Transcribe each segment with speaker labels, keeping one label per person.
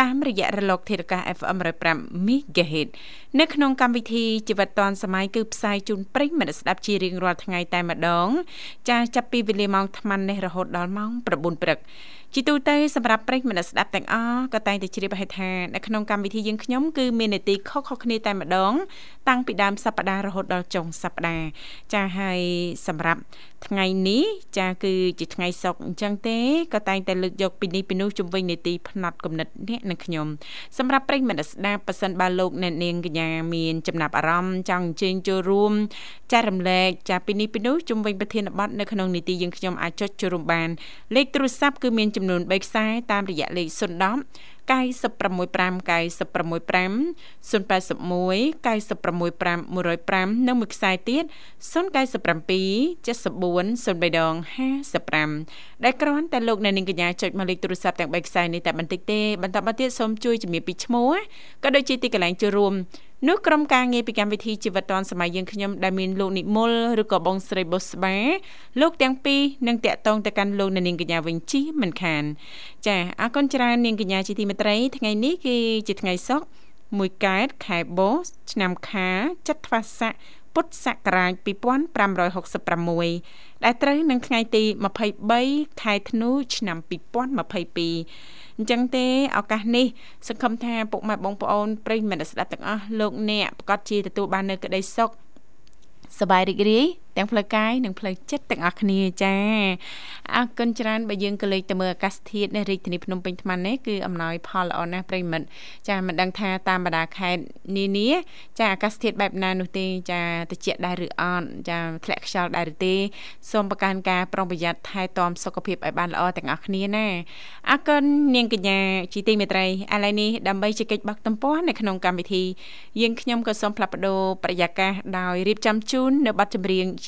Speaker 1: តាមរយៈរលកធាតុអាកាស FM 105 MHz នៅក្នុងកម្មវិធីជីវិតឌွန်សម័យគឺផ្សាយជូនប្រិយមិត្តស្ដាប់ជារៀងរាល់ថ្ងៃតែម្ដង ចាចាប់ពីវេលាម៉ោង8:00នេះរហូតដល់ម៉ោង9ព្រឹក ជាទូទៅសម្រាប់ប្រិយមិត្តស្ដាប់ទាំងអស់ក៏តែងតែជ្រាបឲ្យថានៅក្នុងកម្មវិធីយើងខ្ញុំគឺមាននីតិខុសៗគ្នាតែម្ដង តាំងពីដើមសប្ដាហ៍រហូតដល់ចុងសប្ដាហ៍ចាហើយសម្រាប់ថ្ងៃនេះចាគឺជាថ្ងៃសុក្រអញ្ចឹងទេក៏តែងតែលើកយកពីនេះពីនោះជំវិញនីតិផ្នែកគណិតនេះនឹងខ្ញុំសម្រាប់ប្រិយមិត្តស្ដាប់ប៉ះសិនបើលោកអ្នកនាងកញ្ញាមានចំណាប់អារម្មណ៍ចង់អញ្ជើញចូលរួមចែករំលែកចាពីនេះពីនោះជំវិញប្រធានបទនៅក្នុងនីតិយើងខ្ញុំអាចចុចចូលរួមបានលេខទូរស័ព្ទគឺមានចំនួន3ខ្សែតាមរយៈលេខ010 965 965 081 965 105និងមួយខ្សែទៀត097 74 03ដង55ដែលគ្រាន់តែលោកអ្នកនាងកញ្ញាចុចមកលេខទូរស័ព្ទទាំង3ខ្សែនេះតែបន្តិចទេបន្តមកទៀតសូមជួយជំរាបពីឈ្មោះក៏ដូចជាទីកន្លែងចូលរួម នោះក្រុមការងារពីកម្មវិធីជីវិតឌွန်សម័យយើងខ្ញុំដែលមានលោកនិមលឬក៏បងស្រីបុស្បាលោកទាំងពីរនឹងតាក់ទងទៅកាន់លោកនាងកញ្ញាវិញជីមិនខាន ចាអរគុណច្រើននាងកញ្ញាជាទីមេត្រី ថ្ងៃនេះគឺជាថ្ងៃសុក្រមួយកើតខែបូឆ្នាំខាចត្វាស័កពុទ្ធសករាជ2566ដែលត្រូវនឹងថ្ងៃទី23ខែធ្នូឆ្នាំ2022 អញ្ចឹងទេឱកាសនេះសង្ឃឹមថាពុកម៉ែបងប្អូនប្រិយមិត្តស្ដាប់ទាំងអស់លោកអ្នកប្រកាសជាទទួលបាននៅក្តីសុខសบายរីករាយ ទាំងផ្លូវកាយនិងផ្លូវចិត្តទាំងអស់គ្នាចាអរគុណច្រើនបើយើងក៏លេចទៅមើលអាកាសធាតុនៅរាជធានីភ្នំពេញថ្មនេះគឺអំណោយផលល្អណាស់ប្រិមិត្តចាមិនដឹងថាតាមបណ្ដាខេត្តនានាចាអាកាសធាតុបែបណានោះទេចាត្រជាក់ដែរឬអត់ចាធ្លាក់ខ្យល់ដែរឬទេសូមប្រកាន់ការប្រុងប្រយ័ត្នថែទាំសុខភាពឲ្យបានល្អទាំងអស់គ្នាណាអរគុណនាងកញ្ញាជីទីមេត្រីឥឡូវនេះដើម្បីជែកបាក់ទំព័រនៅក្នុងកម្មវិធីយើងខ្ញុំក៏សូមផ្លាប់បដោប្រយាករដោយរៀបចំជូននៅប័ណ្ណចម្រៀង ជ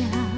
Speaker 2: い。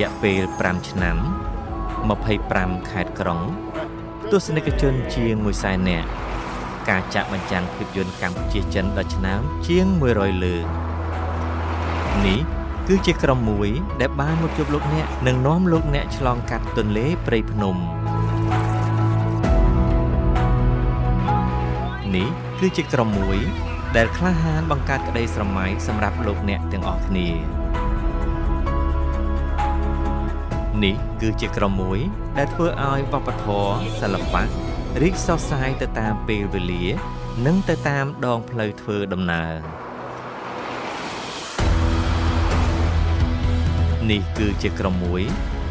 Speaker 2: យៈពេល5ឆ្នាំ25ខេត្តក្រុង ទស្សនិកជនជាង100,000នាក់ការចាក់បញ្ចាំងភាពយន្តកម្ពុជាចិនដល់ឆ្នាំជាង100លើកនេះគឺជាក្រុមមួយ ដែលបានមកជួបលោកអ្នកនិងនាំលោកអ្នកឆ្លងកាត់ទន្លេព្រៃភ្នំនេះគឺជាក្រុមមួយ ដែលក្លាហានបង្កើតក្តីស្រមៃសម្រាប់លោកអ្នកទាំងអស់គ្នា នេះគឺជាក្រុមមួយ ដែលធ្វើឲ្យវប្បធម៌សិល្បៈរីកសុះសាយទៅតាមពេលវេលា និងទៅតាមដងផ្លូវធ្វើដំណើរនេះគឺជាក្រុមមួយ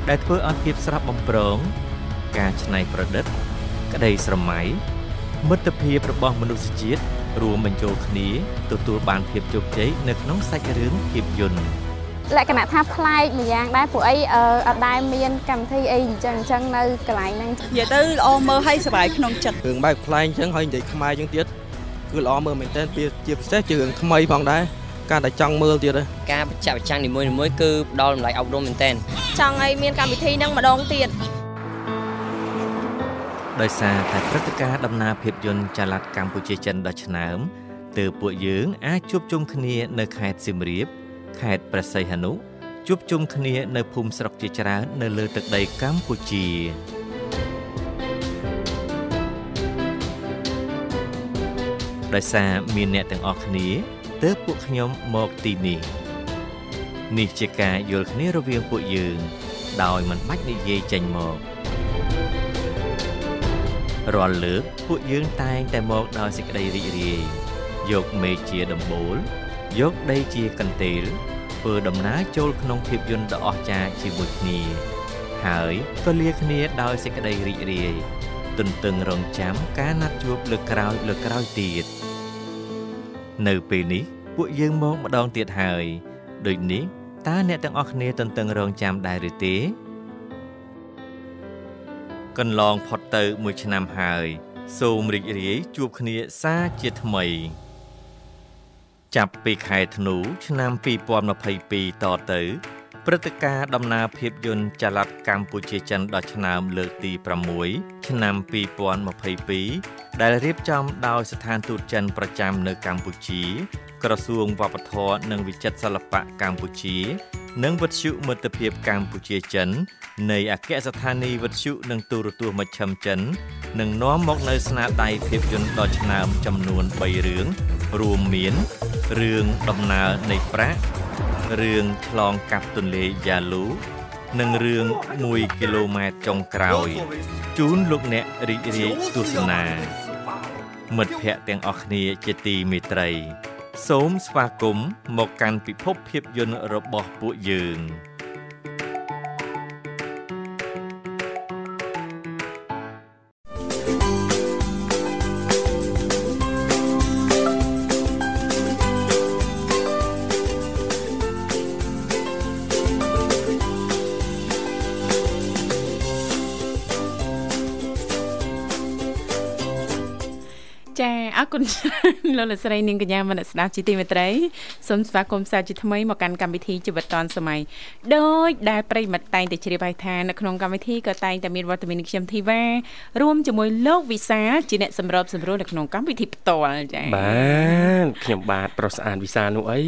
Speaker 2: ដែលធ្វើឲ្យភាពស្រស់បំព្រង ការច្នៃប្រឌិត ក្តីស្រមៃមិត្តភាពរបស់មនុស្សជាតិរួមបញ្ចូលគ្នា ទទួលបានភាពជោគជ័យនៅក្នុងសាច់រឿងភាពយន្ត
Speaker 3: លក្ខណៈថាប្លែកម្យ៉ាងដែរពួកអីអឺអត់ដែលមានកម្មវិធីអីអញ្ចឹងអញ្ចឹងនៅកន្លែងហ្នឹង
Speaker 4: និយាយទៅល្អមើលឲ្យសប្បាយក្នុងចិត្ត
Speaker 5: រឿងបែបខ្លែងអញ្ចឹងហើយនិយាយខ្មែរអញ្ចឹងទៀតគឺល្អមើលមែនទែនពីជាពិសេសជារឿងថ្មីផងដែរការតែចង់មើលទៀតហ៎
Speaker 6: ការចាក់ប្រចាំងនីមួយៗគឺផ្ដល់តម្លៃអប់រំមែនទែន
Speaker 7: ចង់ឲ្យមានកម្មវិធីហ្នឹងម្ដងទៀត
Speaker 2: ដោយសារតែព្រឹត្តិការណ៍ដំណើរភាពយន្តចល័តកម្ពុជាចិនដ៏ឆ្នើមទើបពួកយើងអាចជួបជុំគ្នានៅខេត្តសៀមរាប ខេត្តព្រះសីហនុជួបជុំគ្នានៅភូមិស្រុកជាច្រើននៅលើទឹកដីកម្ពុជាដោយសារមានអ្នកទាំងអស់គ្នាទើបពួកខ្ញុំមកទីនេះនេះជាការយល់គ្នារវាងពួកយើង ដោយមិនបាច់និយាយចេញមករាល់លើកពួកយើងតែងតែមកដោយសេចក្តីរីករាយយកមេឃជាដំបូល យកដីជាកន្ទេលធ្វើដំណើរចូលក្នុងភាពយន្តដ៏អស្ចារ្យជាមួយគ្នា ហើយក៏លាគ្នាដោយសេចក្តីរីករាយទន្ទឹងរង់ចាំការណាត់ជួបលើកក្រោយលើកក្រោយទៀតនៅពេលនេះពួកយើងមកម្ដងទៀតហើយដូចនេះតើអ្នកទាំងអស់គ្នាទន្ទឹងរង់ចាំដែរឬទេកន្លងផុតទៅមួយឆ្នាំហើយ សូមរីករាយជួបគ្នាសាជាថ្មី ចាប់ពីខែធ្នូឆ្នាំ2022តទៅព្រឹត្តិការណ៍ដំណើរភាពយន្តចល័តកម្ពុជាចិនដ៏ឆ្នើមលើកទី6ឆ្នាំ2022ដែលរៀបចំដោយស្ថានទូតចិនប្រចាំនៅកម្ពុជា ក្រសួងវប្បធម៌និងវិចិត្រសិល្បៈកម្ពុជា និងវិទ្យុមិត្តភាពកម្ពុជាចិន នៃអគ្គស្ថានីយ៍វិទ្យុនិងទូរទស្សន៍មជ្ឈិមចិននឹងនាំមកនៅស្នាដៃភាពយន្តដ៏ឆ្នើមចំនួន3រឿង រួមមានរឿងដំណើរនៃប្រាក់រឿងឆ្លងកាត់ទន្លេយ៉ាលូនិងរឿង1គីឡូម៉ែត្រចុងក្រោយជូនលោកអ្នករីករាយទស្សនា មិត្តភ័ក្តិទាំងអស់គ្នាជាទីមេត្រី សូមស្វាគមន៍មកកាន់ពិភពភាពយន្តរបស់ពួកយើង
Speaker 1: ចាអអរគុណលោកលោកស្រីនាងកញ្ញាមនស្ដាប់ជីទីមេត្រីសូមស្វាគមន៍សាជាថ្មីមកកាន់កម្មវិធីជីវិតឌွန်សម័យដោយដែលប្រិមិត្តតែងតែជ្រាបហើយថានៅក្នុងកម្មវិធីក៏តែងតែមានវត្តមានខ្ញុំធីវ៉ារួមជាមួយលោកវិសាលជាអ្នកសម្របសម្រួលនៅក្នុងកម្មវិធីផ្ទាល់ចា៎
Speaker 8: បាទខ្ញុំបាទប្រុសស្អាតវិសាលនោះអី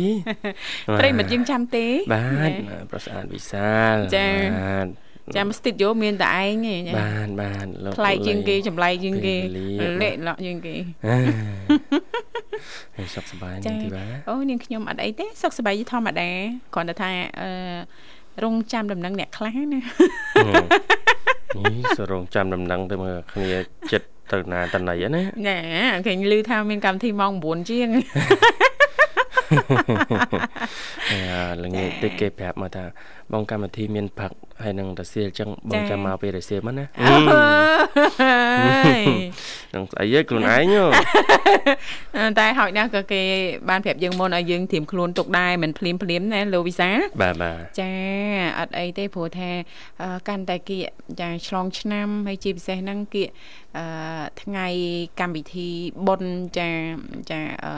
Speaker 1: ប្រិមិត្តយើងចាំទេ
Speaker 8: បាទប្រុសស្អាតវិសាល
Speaker 1: ចា៎
Speaker 8: បាទ
Speaker 1: ចាំស្ទីឌីយោមានតែឯងទេចា៎
Speaker 8: បាទបាទលោក
Speaker 1: ប្លែកជាងគេចម្លែកជាងគេ
Speaker 8: ពេលវេលា
Speaker 1: លេខលក់ជាងគេ
Speaker 8: ហើយសុខសប្បាយ
Speaker 1: ចា
Speaker 8: នាងធីវ៉ា
Speaker 1: អូនាងខ្ញុំអត់អីទេសុខសប្បាយជាធម្មតាគ្រាន់តែថាអឺរងចាំដំណឹងអ្នកខ្លះណា
Speaker 8: នេះសរងចាំដំណឹងទៅមើលគ្នាចិត្តទៅណាតណៃណា
Speaker 1: ណែឃើញឮថាមានកម្មវិធីម៉ោង9ជាង
Speaker 8: អា ល្ងាចតិចគេប្រាប់មកថាបងកម្មវិធីមានផឹកហើយនឹងរសៀលអញ្ចឹងបងចាំមកពេលរសៀលមកណា
Speaker 1: អើយ
Speaker 8: នឹងស្អីឯងខ្លួនឯងហ៎
Speaker 1: តែហោចណាស់ក៏គេបានប្រាប់យើងមុនឲ្យយើងត្រៀមខ្លួនទុកដែរមិនភ្លាមភ្លាមណាលោកវិសា
Speaker 8: បាទបាទ
Speaker 1: ចាអត់អីទេព្រោះថាអឺកាន់តែគៀកចាឆ្លងឆ្នាំហើយជាពិសេសហ្នឹងគៀកអឺថ្ងៃកម្មវិធីបុណ្យចាចាអឺ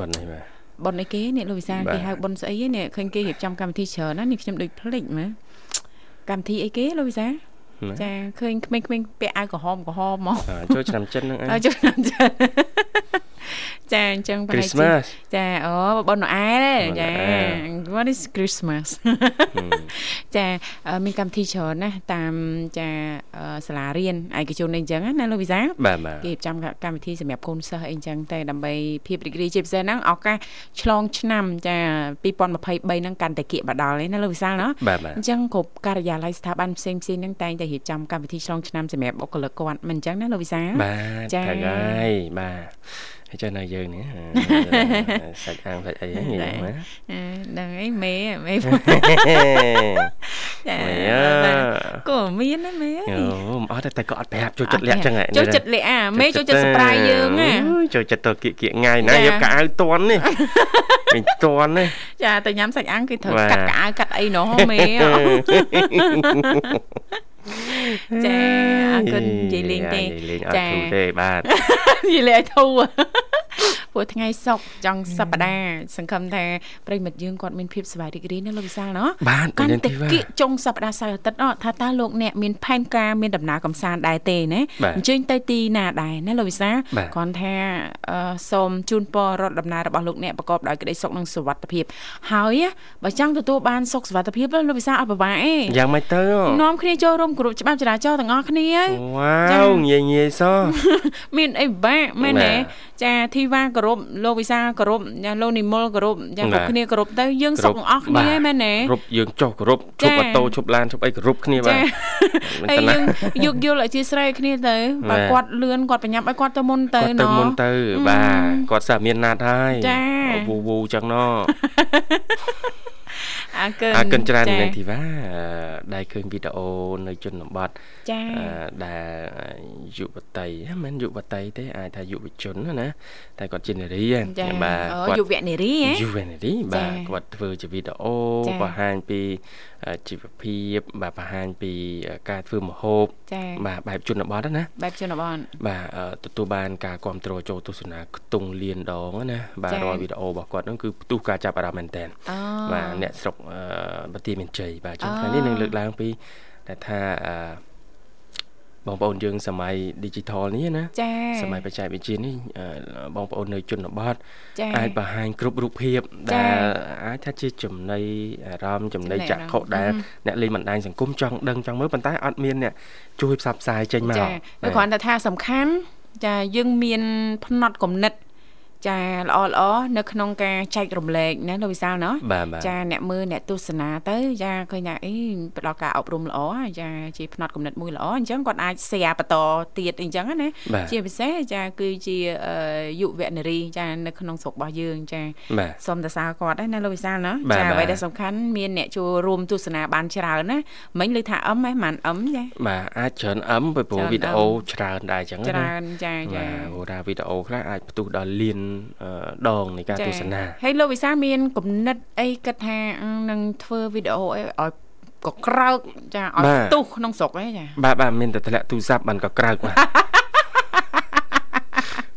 Speaker 8: បាត់នេះបាទ
Speaker 1: បុណ្យអីគេនេះលោកវិសាល
Speaker 8: បាទ
Speaker 1: គេហៅបុណ្យស្អីនេះឃើញគេរៀបចំកម្មវិធីច្រើនណាស់នេះខ្ញុំដូចភ្លេចមើលកម្មវិធីអីគេលោកវិសាល
Speaker 8: ណា
Speaker 1: ចាឃើញក្មេងៗពាក់អាវក្រហមក្រហមមក
Speaker 8: អ่าចូលឆ្នាំចិនហ្នឹងឯង
Speaker 1: ហើយចូលឆ្នាំចា ចាអញ្ចឹងប្រហែលជា
Speaker 8: Christmas
Speaker 1: ចាអូបុណ្យណូអែលទេ
Speaker 8: បុណ្យ
Speaker 1: ចា
Speaker 8: ណូអែល
Speaker 1: What is Christmas ចាអឺមានកម្មវិធីច្រើនណាស់តាមចាអឺសាលារៀនឯកជនអីអញ្ចឹងណាលោកវិសាល
Speaker 8: បាទបាទ
Speaker 1: គេរៀបចំកម្មវិធីសម្រាប់កូនសិស្សអីអញ្ចឹងតែដើម្បីភាពរីករាយជាពិសេសហ្នឹងឱកាសឆ្លងឆ្នាំចា2023ហ្នឹងកាន់តែគៀកបដល់ឯណាលោកវិសាលណា
Speaker 8: បាទបាទ
Speaker 1: អញ្ចឹងគ្រប់ការិយាល័យស្ថាប័នផ្សេងផ្សេងៗហ្នឹងតែងតែរៀបចំកម្មវិធីឆ្លងឆ្នាំសម្រាប់បុគ្គលិកគាត់មិនអញ្ចឹងណាលោកវិសាល
Speaker 8: បាទ
Speaker 1: ចា៎
Speaker 8: ត្រូវហើយបាទ ហើយចឹងនៅយើងនេះសាច់អាំងសាច់អីហ្នឹងនិយាយមក
Speaker 1: អឺដឹងអីមេមេចា
Speaker 8: មេអើ
Speaker 1: ក៏មានណាមេអើយ
Speaker 8: អូមិនអត់ទេតែក៏អត់ប្រាប់ចូលចិត្តលាក់ចឹងហ៎
Speaker 1: ចូលចិត្តលាក់អាមេចូលចិត្ត surprise យើងណា
Speaker 8: អូយចូលចិត្តទៅគៀកគៀកថ្ងៃណា
Speaker 1: ចា៎
Speaker 8: យកកៅអៅតន់នេះវិញតន់នេះ
Speaker 1: ចាទៅញ៉ាំសាច់អាំងគេត្រូវ
Speaker 8: បាទ
Speaker 1: កាត់កៅអៅកាត់អីណោះមេអើ ចាអរគុណនិយាយលេងទេ
Speaker 8: និយាយលេងអត់ធូរទេបាទ
Speaker 1: និយាយលេងឲ្យធូរ ព្រោះថ្ងៃសុកចុងសប្តាហ៍សង្ឃឹមថាប្រិមិត្តយើងគាត់មានភាពសប្បាយរីករាយណាលោកវិសាលណោះ
Speaker 8: បាទ
Speaker 1: កាន់
Speaker 8: នាង
Speaker 1: តែ
Speaker 8: ធីវ៉ា
Speaker 1: គៀកចុងសប្តាហ៍សៅរ៍អាទិត្យអត់ថាតើលោកអ្នកមានផែនការមានដំណើរកំសាន្តដែរទេណា
Speaker 8: បាទ
Speaker 1: អញ្ជើញទៅទីណាដែរណាលោកវិសាល
Speaker 8: បាទ
Speaker 1: គ្រាន់ថាអឺសូមជូនពររដ្ឋដំណើររបស់លោកអ្នកប្រកបដោយក្តីសុខនិងសុវត្ថិភាពហើយណាបើចង់ទទួលបានសុខសុវត្ថិភាពលោកវិសាលអត់ពិបាកទេ
Speaker 8: យ៉ាងម៉េចទៅ
Speaker 1: នាំគ្នាចូលរួមគ្រប់ច្បាប់ចរាចរណ៍ទាំងអស់គ្នាហើយ
Speaker 8: វ៉ា
Speaker 1: ចា៎
Speaker 8: វងាយងាយសោះ
Speaker 1: មានអីពិបាកមែន
Speaker 8: បាទ
Speaker 1: ទេ ចាធីវ៉ាគោរពលោកវិសាលគោរពចាលោកនិមលគោរពចា
Speaker 8: បាទ
Speaker 1: គ្រប់គ្នាគោរពទៅយើងសុខទាំងអស់គ្នាមែនទេ
Speaker 8: គ្រប់យើងចុះគោរព
Speaker 1: ចា៎
Speaker 8: ឈប់ម៉ូតូឈប់ឡានឈប់អីគោរពគ្នាបាទ
Speaker 1: ចា
Speaker 8: មិន
Speaker 1: ហើយ
Speaker 8: ទៅណា
Speaker 1: យើងយកយល់អធិស្ឋានគ្នាទៅបើ
Speaker 8: បាទ
Speaker 1: គាត់លឿនគាត់បញ្ញាប់ឲ្យគាត់ទៅមុនទៅ
Speaker 8: គាត់ទៅ
Speaker 1: ណោះ
Speaker 8: មុនទៅបាទគាត់សាមានណាត់ហើយ
Speaker 1: ចា៎
Speaker 8: វូវូចឹងណោះ
Speaker 1: អរគុណ
Speaker 8: អរគុណច្រើន
Speaker 1: ចា
Speaker 8: នាងធីវ៉ាអឺដែលឃើញវីដេអូនៅជនបទ
Speaker 1: ចា
Speaker 8: អឺដែលយុវតីហ៎មិនយុវតីទេអាចថាយុវជនណាតែគាត់ជានារីហ៎
Speaker 1: ចា
Speaker 8: បាទ
Speaker 1: អូ
Speaker 8: គាត់
Speaker 1: យុវនារីហ៎
Speaker 8: យុវនារីបាទ
Speaker 1: ចា៎
Speaker 8: គាត់ធ្វើជាវីដេអូ
Speaker 1: ចា៎
Speaker 8: បង្ហាញពីអឺជីវភាពបាទបង្ហាញពីការធ្វើម្ហូប
Speaker 1: ចា
Speaker 8: បាទបែបជនបទណា
Speaker 1: បែបជនបទ
Speaker 8: បាទអឺទទួលបានការគ្រប់គ្រងចូលទស្សនាខ្ទង់លៀនដងណាបាទ
Speaker 1: ចា៎
Speaker 8: រាល់វីដេអូរបស់គាត់ហ្នឹងគឺផ្ទុះការចាប់អារម្មណ៍មែនតើ
Speaker 1: អូ
Speaker 8: បាទអ្នកស្រុកអឺបន្ទាយមានជ័យបាទចឹង
Speaker 1: អូ
Speaker 8: ថ្ងៃនេះនឹងលើកឡើងពីដែលថាអឺបងប្អូនយើងសម័យ digital នេះណា
Speaker 1: ចា
Speaker 8: សម័យបច្ចេកវិទ្យានេះអឺបងប្អូននៅជនបទ
Speaker 1: ចា
Speaker 8: អាចបង្ហាញគ្រប់រូបភាព
Speaker 1: ចា៎
Speaker 8: ដែលអាចថាជាចំណីអារម្មណ៍ចំណី
Speaker 1: ចំណី
Speaker 8: ច
Speaker 1: អារម្មណ៍
Speaker 8: ក្ខុដែល
Speaker 1: អឺ
Speaker 8: អ្នកលេងបណ្ដាញសង្គមចង់ដឹងចង់មើលប៉ុន្តែអត់មានអ្នកជួយផ្សព្វផ្សាយចេញមក
Speaker 1: ចាតែគ្រាន់តែថាសំខាន់ចាយើងមាន ផ្នត់គំនិត ចាល្អល្អនៅក្នុងការចែករំលែកណាលោកវិសាលណោះ
Speaker 8: បាទបាទ
Speaker 1: ចាអ្នកមើលអ្នកទស្សនាទៅចាឃើញថាអីផ្ដល់ការអប់រំល្អចាជាផ្នត់គំនិតមួយល្អអញ្ចឹងគាត់អាច share បន្តទៀតអីចឹងណា
Speaker 8: បាទ
Speaker 1: ជាពិសេសចាគឺជាអឺយុវនារីចានៅក្នុងស្រុករបស់យើងចា
Speaker 8: បាទ
Speaker 1: សូមតសើគាត់ដែរណាលោកវិសាលណា
Speaker 8: បាទ
Speaker 1: ចា
Speaker 8: បាទ
Speaker 1: អ្វីដែលសំខាន់មានអ្នកចូលរួមទស្សនាបានច្រើនណាមិញលើថាអឹមហ៎មិនអឹមចា
Speaker 8: បាទអាចច្រើនអឹមពីព្រោះ
Speaker 1: ច្រើន
Speaker 8: វីដេ
Speaker 1: អឹ
Speaker 8: អូ
Speaker 1: ម
Speaker 8: ច្រើនដែរអញ្ចឹងណា
Speaker 1: ច្រើនចាចា
Speaker 8: បាទព្រោះថាវីដេអូខ្លះអាចផ្ទុះដល់លៀនអឺដងនៃការទស្សនា
Speaker 1: ហើយលោកវិសាលមានគំនិតអីគិតថាអឺនឹងធ្វើវីដេអូអីឲ្យកក្រើកចាឲ្យផ្ទុះក្នុងស្រុកអីចា
Speaker 8: បាទបាទមានតែធ្លាក់ទូរស័ព្ទបានក៏ក្រើកបាទប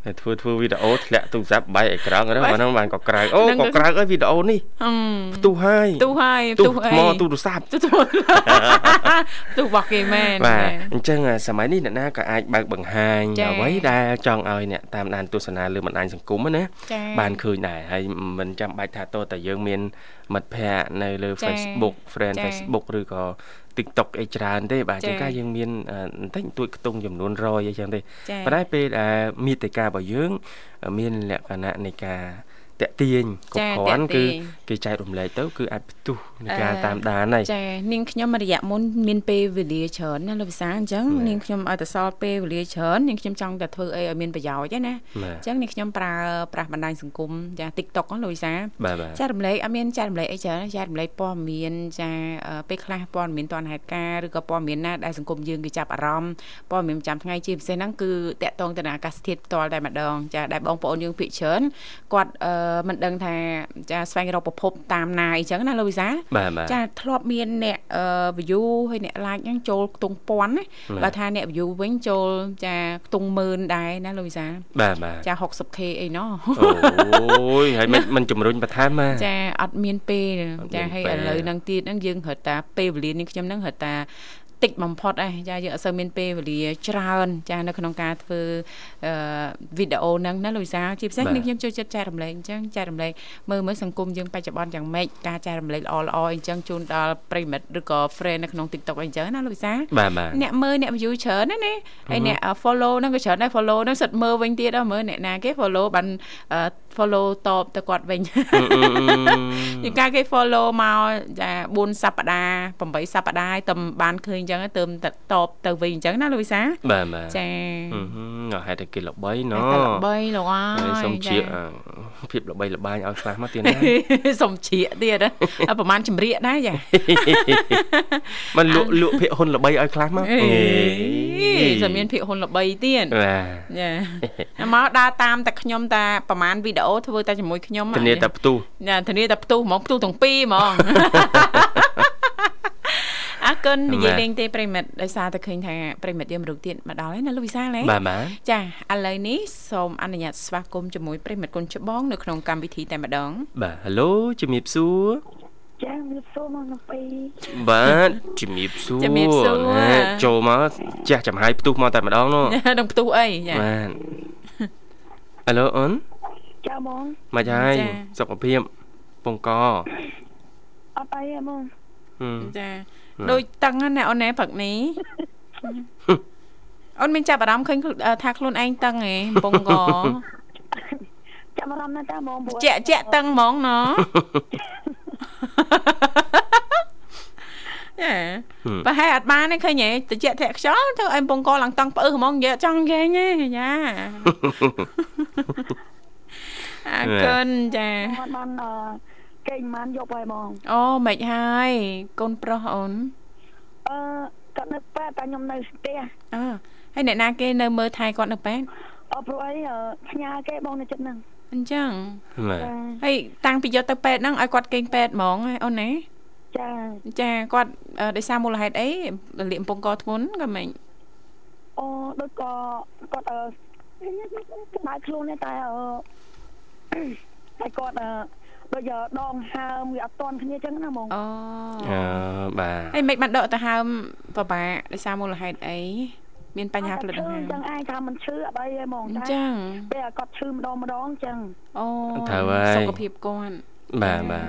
Speaker 8: តែធ្វើធ្វើវីដេអូធ្លាក់ទូរស័ព្ទបែកអេក្រង់ហ្នឹងអាហ្នឹងបានក៏ក្រៅអូក៏ក្រៅអើយវីដេអូនេះ
Speaker 1: អឺ
Speaker 8: ផ្ទុះហើយ
Speaker 1: ផ្ទុះហើយ
Speaker 8: ផ្ទុះ
Speaker 1: អី
Speaker 8: ថ្មទូរស័ព្ទ
Speaker 1: ទូទូទូរបស់គេមែន
Speaker 8: បាទ
Speaker 1: មែន
Speaker 8: អញ្ចឹងអាសម័យនេះអ្នកណាក៏អាចបើកបង្ហាញ
Speaker 1: ចា៎
Speaker 8: អ្វីដែលចង់ឲ្យអ្នកតាមដានទស្សនាលើបណ្ដាញសង្គមណា
Speaker 1: ចា៎
Speaker 8: បានឃើញដែរហើយមិនចាំបាច់ថាតើតែយើងមានមិត្តភ័ក្តិនៅលើ
Speaker 1: ចា៎
Speaker 8: Facebook friend
Speaker 1: ចា៎
Speaker 8: Facebook ឬក៏ TikTok អីច្រើនទេបាទ
Speaker 1: ចា៎
Speaker 8: ជាងការយើងមានអឺបន្តិចបន្តួចខ្ទង់ចំនួន100អីចឹងទេ
Speaker 1: ចា៎
Speaker 8: ប៉ុន្តែពេលដែលមាតិការបស់យើង មានលក្ខណៈនៃការ តាក់ទាញគ្រប់
Speaker 1: ចា៎
Speaker 8: គ្រាន់
Speaker 1: ទា
Speaker 8: គឺ
Speaker 1: ក់ទាញ
Speaker 8: គេចែករំលែកទៅគឺអាចផ្ទុះនៃការ
Speaker 1: អឺ
Speaker 8: តាមដានហើយ
Speaker 1: ចានាងខ្ញុំរយៈមុនមានពេលវេលាច្រើនណាលោកវិសាអញ្ចឹង
Speaker 8: បាទ
Speaker 1: នាងខ្ញុំឲ្យតែសល់ពេលវេលាច្រើននាងខ្ញុំចង់តែធ្វើអីឲ្យមានប្រយោជន៍ឯណា
Speaker 8: បាទ
Speaker 1: អញ្ចឹងនាងខ្ញុំប្រើប្រាស់បណ្ដាញសង្គមចា TikTok ហ្នឹងលោកវិសា
Speaker 8: បាទបាទ
Speaker 1: ចែករំលែកអត់មានចែករំលែកអីច្រើនចែករំលែកព័ត៌មានចាអឺពេលខ្លះព័ត៌មានតនហេតុការណ៍ឬក៏ព័ត៌មានណាដែលសង្គមយើងគេចាប់អារម្មណ៍ព័ត៌មានប្រចាំថ្ងៃជាពិសេសហ្នឹងគឺតាក់ទងទៅនឹងអាកាសធាតុផ្ទាល់តែម្ដងចាដែលបងប្អូនយើងភាគច្រើនគាត់អឺមិនដឹងថាចាស្វែងរកប្រភពតាមណាអីចឹងណាលោកវិសា
Speaker 8: បាទបាទ
Speaker 1: ចាធ្លាប់មានអ្នកអឺ view ហើយអ្នក like ហ្នឹងចូលខ្ទង់ពាន់ណា
Speaker 8: បាទ
Speaker 1: បើថាអ្នក view វិញចូលចាខ្ទង់ម៉ឺនដែរណាលោកវិសា
Speaker 8: បាទបាទ
Speaker 1: ចា 60k អីណោះ
Speaker 8: អូយហើយមិនមិនជំរុញបន្ថែមមក
Speaker 1: ចាអត់មានពេល
Speaker 8: អត់មាន
Speaker 1: ចាហើយ
Speaker 8: ពេល
Speaker 1: ឥឡូវហ្នឹងទៀតហ្នឹងយើងរត់តាពេលវេលានេះខ្ញុំហ្នឹងរត់ តាតិចបំផុតឯងចាយើងអត់សូវមានពេលវេលាច្រើន ចានៅក្នុងការធ្វើអឺវីដេអូហ្នឹងណាលោកវិសាលជាពិសេស
Speaker 8: បាទ
Speaker 1: នេះខ្ញុំចូលចិត្តចែករំលែកអញ្ចឹងចែករំលែកមើលមើលសង្គមយើងបច្ចុប្បន្នយ៉ាងម៉េចការចែករំលែកល្អល្អអញ្ចឹងជូនដល់ប្រិមិត្តឬក៏ friend នៅក្នុង TikTok អីអញ្ចឹងណាលោកវិសាល
Speaker 8: បាទបាទ
Speaker 1: អ្នកមើលអ្នក view ច្រើនណាស់ណាហើយអ្នកអឺ follow ហ្នឹងក៏ច្រើនដែរ follow ហ្នឹងសិតមើលវិញទៀតដល់មើលអ្នកណាគេ follow បានអឺ follow តបទៅគាត់វិញជាការគេ follow មកចា4សប្តាហ៍8សប្តាហ៍ហើយតែបានឃើញអញ្ចឹងទៅទៅតបទៅវិញអញ្ចឹងណាលោកវិសា
Speaker 8: បាទបាទ
Speaker 1: ចា
Speaker 8: ហឹមហឹមហេតុតែគេល្បីណ
Speaker 1: តែល្បីលោកអើ
Speaker 8: ហើយ
Speaker 1: យ
Speaker 8: សូម
Speaker 1: ចា
Speaker 8: ជៀកអឺភាពល្បីល្បាញឲ្យខ្លះមកទៀតណា
Speaker 1: សុំជ្រាកទៀតណាហើយប្រហែលចម្រៀកដែរចា
Speaker 8: មិនលក់លក់ភាគហ៊ុនល្បីឲ្យខ្លះមក
Speaker 1: អេតែមានភាគហ៊ុនល្បីទៀត
Speaker 8: បាទ
Speaker 1: ចាមកដើរតាមតែខ្ញុំតាប្រហែលវីដេអូធ្វើតែជាមួយខ្ញុំ
Speaker 8: ធានាតែផ្ទុះ
Speaker 1: ចាធានាតែផ្ទុះហ្មងផ្ទុះទាំងពីរហ្មងអរគុណនិយាយលេងទេប្រិមិត្តដោយសារតែឃើញថាប្រិមិត្តយើងមរុកទៀតមកដល់ហើយណាលោកវិសាលហ៎
Speaker 8: បាទបាទ
Speaker 1: ចាឥឡូវនេះសូមអនុញ្ញាតស្វាគមន៍ជាមួយប្រិមិត្តគុណច្បងនៅក្នុងកម្មវិធីតែម្ដង
Speaker 8: បាទ Halo ជំរាបសួរ
Speaker 9: ចាមានសួរមកនៅពី
Speaker 8: បាទជំរាបសួរ
Speaker 1: ជំរាបសួរ
Speaker 8: ណែចូលមកចាស់ចំហាយផ្ទុះមកតែម្ដងនោះ
Speaker 1: នឹងផ្ទុះអីចា
Speaker 8: បាទ Halo អូន
Speaker 9: ចាហ្មង
Speaker 8: មកហើយ
Speaker 1: ចា
Speaker 8: សុខភាពពងក
Speaker 9: អត់អីហ្មង
Speaker 8: ហឹម
Speaker 1: ចា
Speaker 8: ហឹម
Speaker 1: ដូចតឹងណាអូនណែព្រឹកនេះអូនមានចាប់អារម្មណ៍ឃើញខ្លួនអឺថាខ្លួនឯងតឹងហ៎កំពងក
Speaker 9: ចាំអារម្មណ៍ណាស់តាហ្មងព្រោះ
Speaker 1: ជាក់ជាក់តឹងហ្មងណោះចា
Speaker 8: ហឹម
Speaker 1: ប្រហែលអត់បានទេឃើញហ៎តិចធាក់ខ្យល់ទៅឲ្យកំពងកឡើងតង់ផ្អឺហ្មងនិយាយអត់ចង់និយាយទេចា អរគុណចា
Speaker 9: អត់បានអឺគេងបានយកហើយហ្មង
Speaker 1: អូមិនហើយកូនប្រុសអូន
Speaker 9: អឺគាត់នៅប៉ែតែខ្ញុំនៅផ្ទះ
Speaker 1: អើហើយអ្នកណាគេនៅមើលថែគាត់នៅពេទ្យ
Speaker 9: អត់ព្រោះអីអឺផ្ញើគេបងនៅចិត្តហ្នឹង
Speaker 1: អញ្ចឹង
Speaker 8: បាទ
Speaker 9: ចា
Speaker 1: ហើយតាំងពីយកទៅពេទ្យហ្នឹងឲ្យគាត់គេងពេទ្យហ្មងហ៎អូនណា
Speaker 9: ចា
Speaker 1: ចាគាត់អឺដោយសារមូលហេតុអីរលាកកំពង់កធ្ងន់ក៏មិន
Speaker 9: អូដូចក៏គាត់អឺស្ដាយខ្លួនទេតែអឺ តែគាត់អឺដូចដងហើមវាអត់តន់គ្នាចឹងណាហ្មង
Speaker 1: អូ
Speaker 8: អឺបាទ
Speaker 1: ហើយមិនបានដកទៅហើមពិបាកដោយសារមូលហេតុអីមានបញ្ហាផ្លិតដង្ហើម
Speaker 9: ចឹងឯងថាមិនឈឺអត់អីទេហ្មង
Speaker 1: អញ្តែចឹង
Speaker 9: ពេលគាត់ឈឺម្ដងម្ដងចឹង
Speaker 1: អូ
Speaker 8: ត្រូវហើយ
Speaker 1: សុខភាពគាត់
Speaker 8: បាទបាទ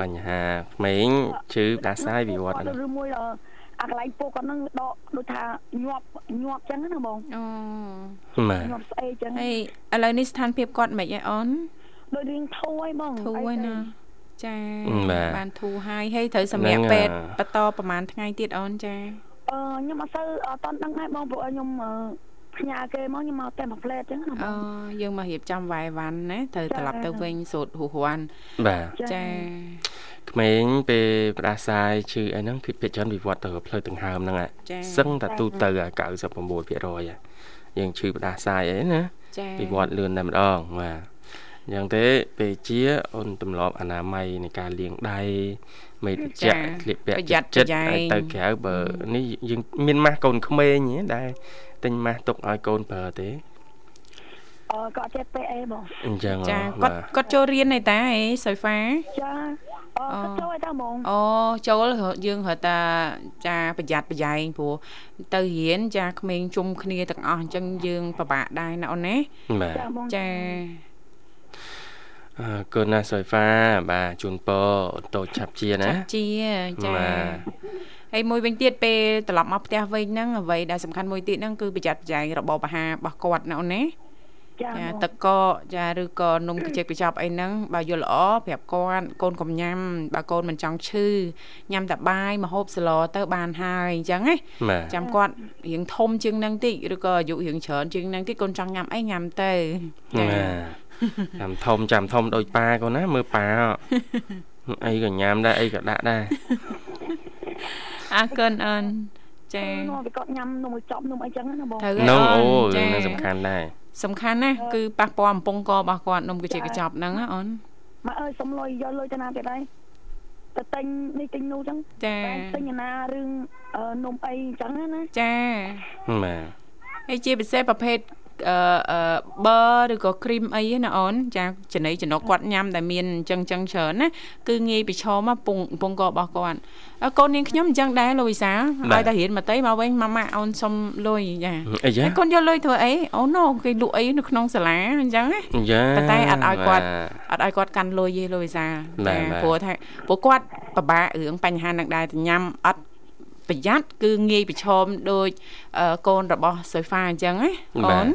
Speaker 8: បញ្ហាក្មេងជឺដាសាយវិវត្តន៍
Speaker 9: គាត់ឬមួយអឺអាកន្លែងពោះគាត់នឹងដកដូចថាញាប់ញាប់ចឹងណាបង
Speaker 1: អូ
Speaker 8: បាទ
Speaker 9: ញាប់ស្អីចឹង
Speaker 1: ហើយឥឡូវនេះស្ថានភាពគាត់មិនហីអូន
Speaker 9: ដូចរៀងធូរហើយបង
Speaker 1: ធូរហើយ
Speaker 9: អីទេ
Speaker 1: ណាចា
Speaker 8: បាទ
Speaker 1: បានធូរហើយហើយត្រូវសម្រាប់
Speaker 8: ហ្នឹង
Speaker 1: ពេទ្យ
Speaker 8: អា
Speaker 1: បន្តប្រហែលថ្ងៃទៀតអូនចា
Speaker 9: អឺខ្ញុំអត់សូវអត់តន់ដឹងដែរបងព្រោះខ្ញុំអឺផ្ញើគេមកខ្ញុំមកតែមួយផ្លែតចឹងណាប
Speaker 1: អូ
Speaker 9: ង
Speaker 1: យើងមករៀបចំវាយវ៉ាន់ណាត្រូវត្រឡប់ទៅវិញសូត្រហួសរាន់
Speaker 8: បាទ
Speaker 1: ចា
Speaker 8: ក្មេងពេលផ្ដាសាយឈឺអីហ្នឹងគឺភាគច្រើនវិវត្តទៅផ្លូវដង្ហើមហ្នឹងហ่ะ
Speaker 1: ចា
Speaker 8: សឹងតែទូទៅអា99%ហ่ะយើងឈឺផ្ដាសាយអីណា
Speaker 1: ចា
Speaker 8: វិវត្តលឿនតែម្ដងបាទ អញ្ចឹងទេពេលជាអូនទម្លាប់អនាម័យនៃការលាងដៃមេតិចៈស្លៀកពាក់
Speaker 1: ប្រយ័ត្ន
Speaker 8: ចិត្ត
Speaker 1: ប្រយែង
Speaker 8: ឲ្យទៅក្រៅបើនេះយើងមានម៉ាស់កូនក្មេងហ៎ដែលទិញម៉ាស់ទុកឲ្យកូនប្រើទេ
Speaker 9: អអឺគាត់ចេះពេអីបង
Speaker 8: អញ្ចឹង
Speaker 1: ចា
Speaker 8: ហ៎
Speaker 1: គាត់គាត់ចូលរៀនឯតាអីសុយហ្វា
Speaker 9: ចាអឺគាត់ចូលឲ្យតាហ្មង
Speaker 1: អូចូលយើងរត់តាចាប្រយ័ត្នប្រយែងព្រោះទៅរៀនចាក្មេងជុំគ្នាទាំងអស់អញ្ចឹងយើងពិបាកដែរណាអូនណា
Speaker 8: បាទ
Speaker 9: ចាបង
Speaker 1: ចា
Speaker 8: អរគុណណាសុយហ្វាបាទជូនពរតូចឆាប់ជាណា
Speaker 1: ចាប់ជាចា
Speaker 8: បាទ
Speaker 1: ហើយមួយវិញទៀតពេលត្រឡប់មកផ្ទះវិញហ្នឹងអ្វីដែលសំខាន់មួយទៀតហ្នឹងគឺប្រយ័ត្នប្រយែងរបបអាហាររបស់គាត់ណាអូនណា
Speaker 9: ចា
Speaker 1: ចា
Speaker 9: បង
Speaker 1: ទឹកកកចាឬក៏នំកញ្ចែកកញ្ចប់អីហ្នឹងបើយល់ល្អប្រាប់គាត់កូនកុំញ៉ាំបើកូនមិនចង់ឈឺញ៉ាំតែបាយម្ហូបស្លទៅបានហើយអញ្ចឹងណា
Speaker 8: បាទ
Speaker 1: ចាំគាត់រៀងធំជាងហ្នឹងតិចឬក៏អាយុរៀងច្រើនជាងហ្នឹងតិចកូនចង់ញ៉ាំអីញ៉ាំទៅចា
Speaker 8: បាទ ចាំធំចាំធំដូចប៉ាកូនណាមើលប៉ាអីក៏ញ៉ាំដែរអីក៏ដាក់ដែរ
Speaker 1: អរគុណអូនចា
Speaker 9: នោះវាគាត់ញ៉ាំនំចប់នំអីចឹងណាបង
Speaker 1: ត្រូវ
Speaker 8: នំ
Speaker 1: អូ
Speaker 8: អូ
Speaker 1: ន
Speaker 8: រឿង
Speaker 1: ចា
Speaker 8: ហ្នឹងសំខាន់ដែរ
Speaker 1: សំខាន់ណាស់គឺប៉ះពាល់អំពង់ករបស់គាត់នំកញ្ចែកកញ្ចប់ហ្នឹងណាអូន
Speaker 9: ម៉ាក់អើយសុំលុយយកលុយទៅណាទៀតហើយទៅទិញនេះទិញនោះចឹង
Speaker 1: ចា
Speaker 9: តែទិញអាណារឿងអឺនំអីចឹងណា
Speaker 1: ចា
Speaker 8: បាទ
Speaker 1: ហើយជាពិសេសប្រភេទ អឺអឺប៊ឺឬក៏គ្រីមអីណាអូនចាចំណីចំណុកគាត់ញ៉ាំតែមានអញ្ចឹងអញ្ចឹងច្រើនណាគឺងាយប្រឈមពងពងករបស់គាត់អើកូននាងខ្ញុំអញ្ចឹងដែរលោកវិសាឲ្យតែរៀនមកតៃមកវិញម៉ាម៉ាអូនសុំលុយចា
Speaker 8: អីយ៉ា
Speaker 1: ហើយកូនយកលុយធ្វើអីអូណូគេលក់អីនៅក្នុងសាលាអញ្ចឹងណា
Speaker 8: យ៉ា
Speaker 1: ប៉ុន្តែអត់ឲ្យគាត់
Speaker 8: បាទ
Speaker 1: អត់ឲ្យគាត់កាន់លុយទេលោកវិសា
Speaker 8: បាទ
Speaker 1: ចា
Speaker 8: បាទ
Speaker 1: ព្រោះថាព្រោះគាត់ពិបាករឿងបញ្ហានឹងដែរតែញ៉ាំអត់ប្រយ័ត្នគឺងាយប្រឈមដូចអឺកូនរបស់សុយហ្វាអញ្ចឹងណាអូន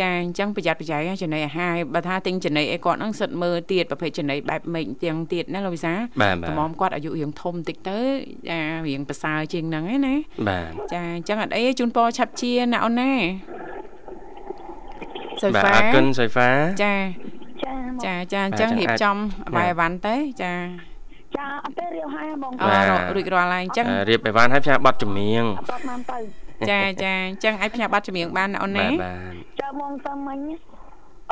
Speaker 1: ចាអញ្ចឹងប្រយ័ត្នប្រយែងណាចំណីអាហារបើថាទិញចំណីអីគាត់ហ្នឹងសិតមើលទៀតប្រភេទចំណីបែបម៉េចទាំងទៀតណាលោកវិសា
Speaker 8: បាទបាទ
Speaker 1: តម្រាំគាត់អាយុរៀងធំតិចទៅចារៀងប្រសើរជាងហ្នឹងឯណា
Speaker 8: បាទ
Speaker 1: ចាអញ្ចឹងអត់អីទេជូនពរឆាប់ជាណាអូនណាសុយ
Speaker 8: បាទ
Speaker 1: ហ្វា
Speaker 8: អរគុណសុយហ្វា
Speaker 1: ចា
Speaker 9: ចាមក
Speaker 1: ចាចាអញ្ចឹង
Speaker 8: បាទ
Speaker 1: រៀប
Speaker 8: អាច
Speaker 1: ចំបាយអីវ៉ាន់ទៅចា
Speaker 9: ចាអត់ទេរៀបហើយបង
Speaker 1: អូ
Speaker 8: បាទ
Speaker 1: រួចរាល់ហើយអញ្ចឹង
Speaker 8: អឺរៀបអីវ៉ាន់ឲ្យផ្សាយប័ណ្ណចម្រៀង
Speaker 9: អត់តបានទៅ
Speaker 1: ចាចាអញ្ចឹងអាចផ្ញើប័ណ្ណចម្រៀងបានណាអូនណា
Speaker 8: បាទបាទ
Speaker 9: ចាមកតាមមិញ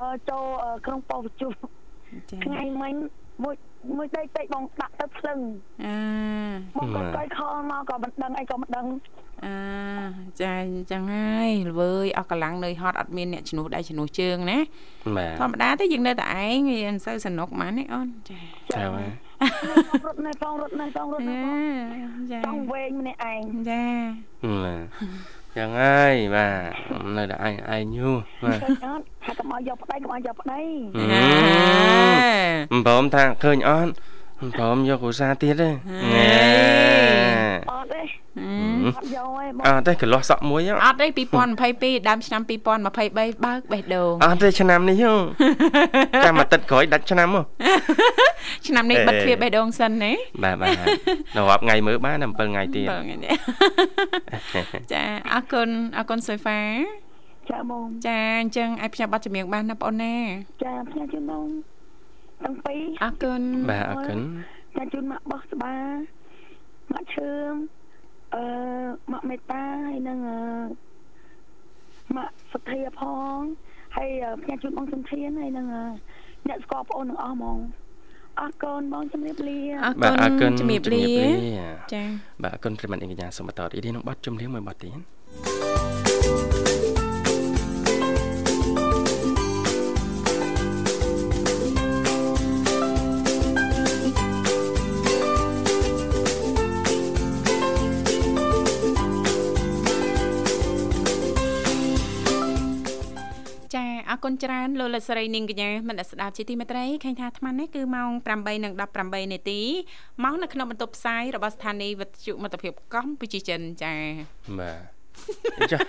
Speaker 9: អឺចូលអឺក្នុងប៉ុស្តិ៍ជួស
Speaker 1: ចា
Speaker 9: ថ្ងៃមិញមួយមួយដេកតិចបងដាក់ទៅភ្លឹង
Speaker 1: អា
Speaker 9: មកគាត់កៃខលមកក៏មិនដឹងអីក៏មិនដឹង
Speaker 1: អាចាអញ្ចឹងហើយល្វើយអស់កម្លាំងនៅហត់អត់មានអ្នកជំនួសដៃជំនួសជើងណា
Speaker 8: បាទ
Speaker 1: ធម្មតាទេយើងនៅតែឯងវាមិនសូវសនុកហ្មងនេះអូនចា
Speaker 8: ចាបាទ
Speaker 9: រត់នៅផងរត់នៅផងរត់នៅ
Speaker 1: ចា
Speaker 9: ផង
Speaker 1: ចា
Speaker 9: ចង់វែងម្នាក់ឯង
Speaker 1: ចា
Speaker 8: បាទចឹងហើយបាទនៅតែឯងឯងយូបាទ
Speaker 9: ឃើញអត់ហើយកុំឲ្យយកប្តីកុំឲ្យយកប្តី
Speaker 8: ហឹមមិនព្រមថាឃើញអត់មិនព្រមយកគ្រូសាទៀតទេណែ
Speaker 9: អត់ទេ
Speaker 1: ហឹម
Speaker 9: អត់យកទេបង
Speaker 8: អត់ទេកន្លោះសក់មួយហ៎
Speaker 1: អត់ទេ2022ដើមឆ្នាំ2023បើកបេះដូង
Speaker 8: អត់ទេឆ្នាំនេះហ៎ចាំអាទិត្យក្រោយដាច់ឆ្នាំហ៎
Speaker 1: ឆ្នាំនេះ
Speaker 8: អេ
Speaker 1: បិទទ្វារបេះដូងសិនណា
Speaker 8: បាទបាទនៅរាប់ថ្ងៃមើលបាន7ថ្ងៃទៀត
Speaker 1: បើថ្ងៃនេះចាអរគុណអរគុណសុយហ្វា
Speaker 9: ចាបង
Speaker 1: ចាអញ្ចឹងអាចផ្សាយប័ណ្ណចម្រៀងបានណាបងអូនណា
Speaker 9: ចាផ្ញើជូនបងទាំងពីរ
Speaker 1: អរគុណ
Speaker 8: បាទអរគុណ
Speaker 9: ចាជូនម៉ាក់បោះស្បា ម៉ាក់ឈឿមអឺម៉ាក់មេតាហើយនឹងអឺម៉ាក់សុធាផងហើយអឺផ្ញើជូនបងសំធានហើយនឹងអឺអ្នកស្គាល់បងអូនទាំងអស់ហ្មងអរគុណបងជំរាបលា
Speaker 1: អរ
Speaker 8: បាទអរគុ
Speaker 1: គុ
Speaker 8: ណ
Speaker 1: ណជំរាបលាចា
Speaker 8: បាទអរគុណប្រិមត្តអីកញ្ញាសូមបន្តរីករាយនឹងបទចម្រៀងមួយបទទៀត
Speaker 1: ចាអ គុណច្រើនលោកលកស្រីនាងកញ្ញាមនស្សស្ដាប់ជាទីមេត្រីឃើញថាអាត្មានេះគឺម៉ោង8:18នាទីមកនៅក្នុងបន្ទប់ផ្សាយរបស់ស្ថានីយ៍វិទ្យុមិត្តភាពកម្ពុជាចិនចា
Speaker 8: បាទអញ្ចឹង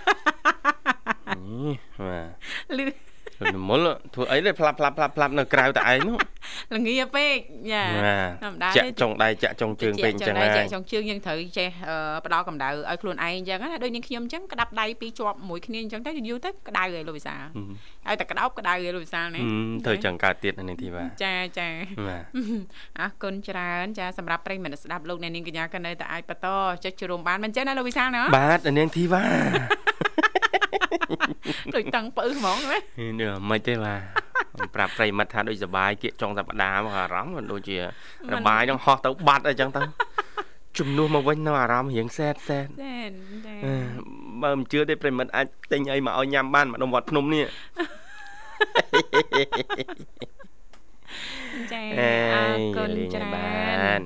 Speaker 8: នេះបាទ
Speaker 1: លឺ
Speaker 8: លមុលធ្វើអីទេផ្លាប់ផ្លាប់ផ្លាប់ផ្លាប់នៅក្រៅតែឯងនោះ
Speaker 1: ល្ងាពេកចា
Speaker 8: បាទ
Speaker 1: ធម្មតា
Speaker 8: ចាក់ចុងដៃចាក់ចុងជើងពេកអញ្ចឹង
Speaker 1: ហើ
Speaker 8: ហើយ
Speaker 1: ចាក់ចុងជើងយើងត្រូវចេះអឺផ្ដល់កម្ដៅឲ្យខ្លួនឯងអញ្ចឹងណាដូចនាងខ្ញុំអញ្ចឹងក្តាប់ដៃពីរជាប់មួយគ្នាអញ្ចឹងទៅយូរទៅក្តៅហើយលោកវិសាលឲ្យតែក្តោបក្តៅហើយលោកវិសាលណា
Speaker 8: ហឹមធ្វើចឹងកើតទៀតនៅនេះទីបាទ
Speaker 1: ចាចា
Speaker 8: បាទ
Speaker 1: អរគុណច្រើនចាសម្រាប់ប្រិយមិត្តស្ដាប់លោកអ្នកនាងកញ្ញាក៏នៅតែអាចបន្តចុចចូលរួមបានមិនចឹងណាលោកវិសាលណា
Speaker 8: បាទនាងធីវ៉ា
Speaker 1: ដូចតឹងពៅហ្មងណា
Speaker 8: នេះមិនទេបាទប្រាប់ប្រិមិត្តថាដូចសបាយគៀកចុងសប្តាហ៍មកអារម្មណ៍មិនដូចជារបាយនឹងហោះទៅបាត់អីចឹងទៅជំនួសមកវិញនៅអារម្មណ៍រៀងសែតសែត
Speaker 1: ចាចា
Speaker 8: អឺបើមិនជឿទេប្រិមិត្តអាចទិញអីមកឲ្យញ៉ាំបានម្ដុំវត្តភ្នំនេះ
Speaker 1: ចា
Speaker 8: អេ
Speaker 1: អរគុណ
Speaker 8: លេង
Speaker 1: ច្ឲ្យរើ
Speaker 8: បានន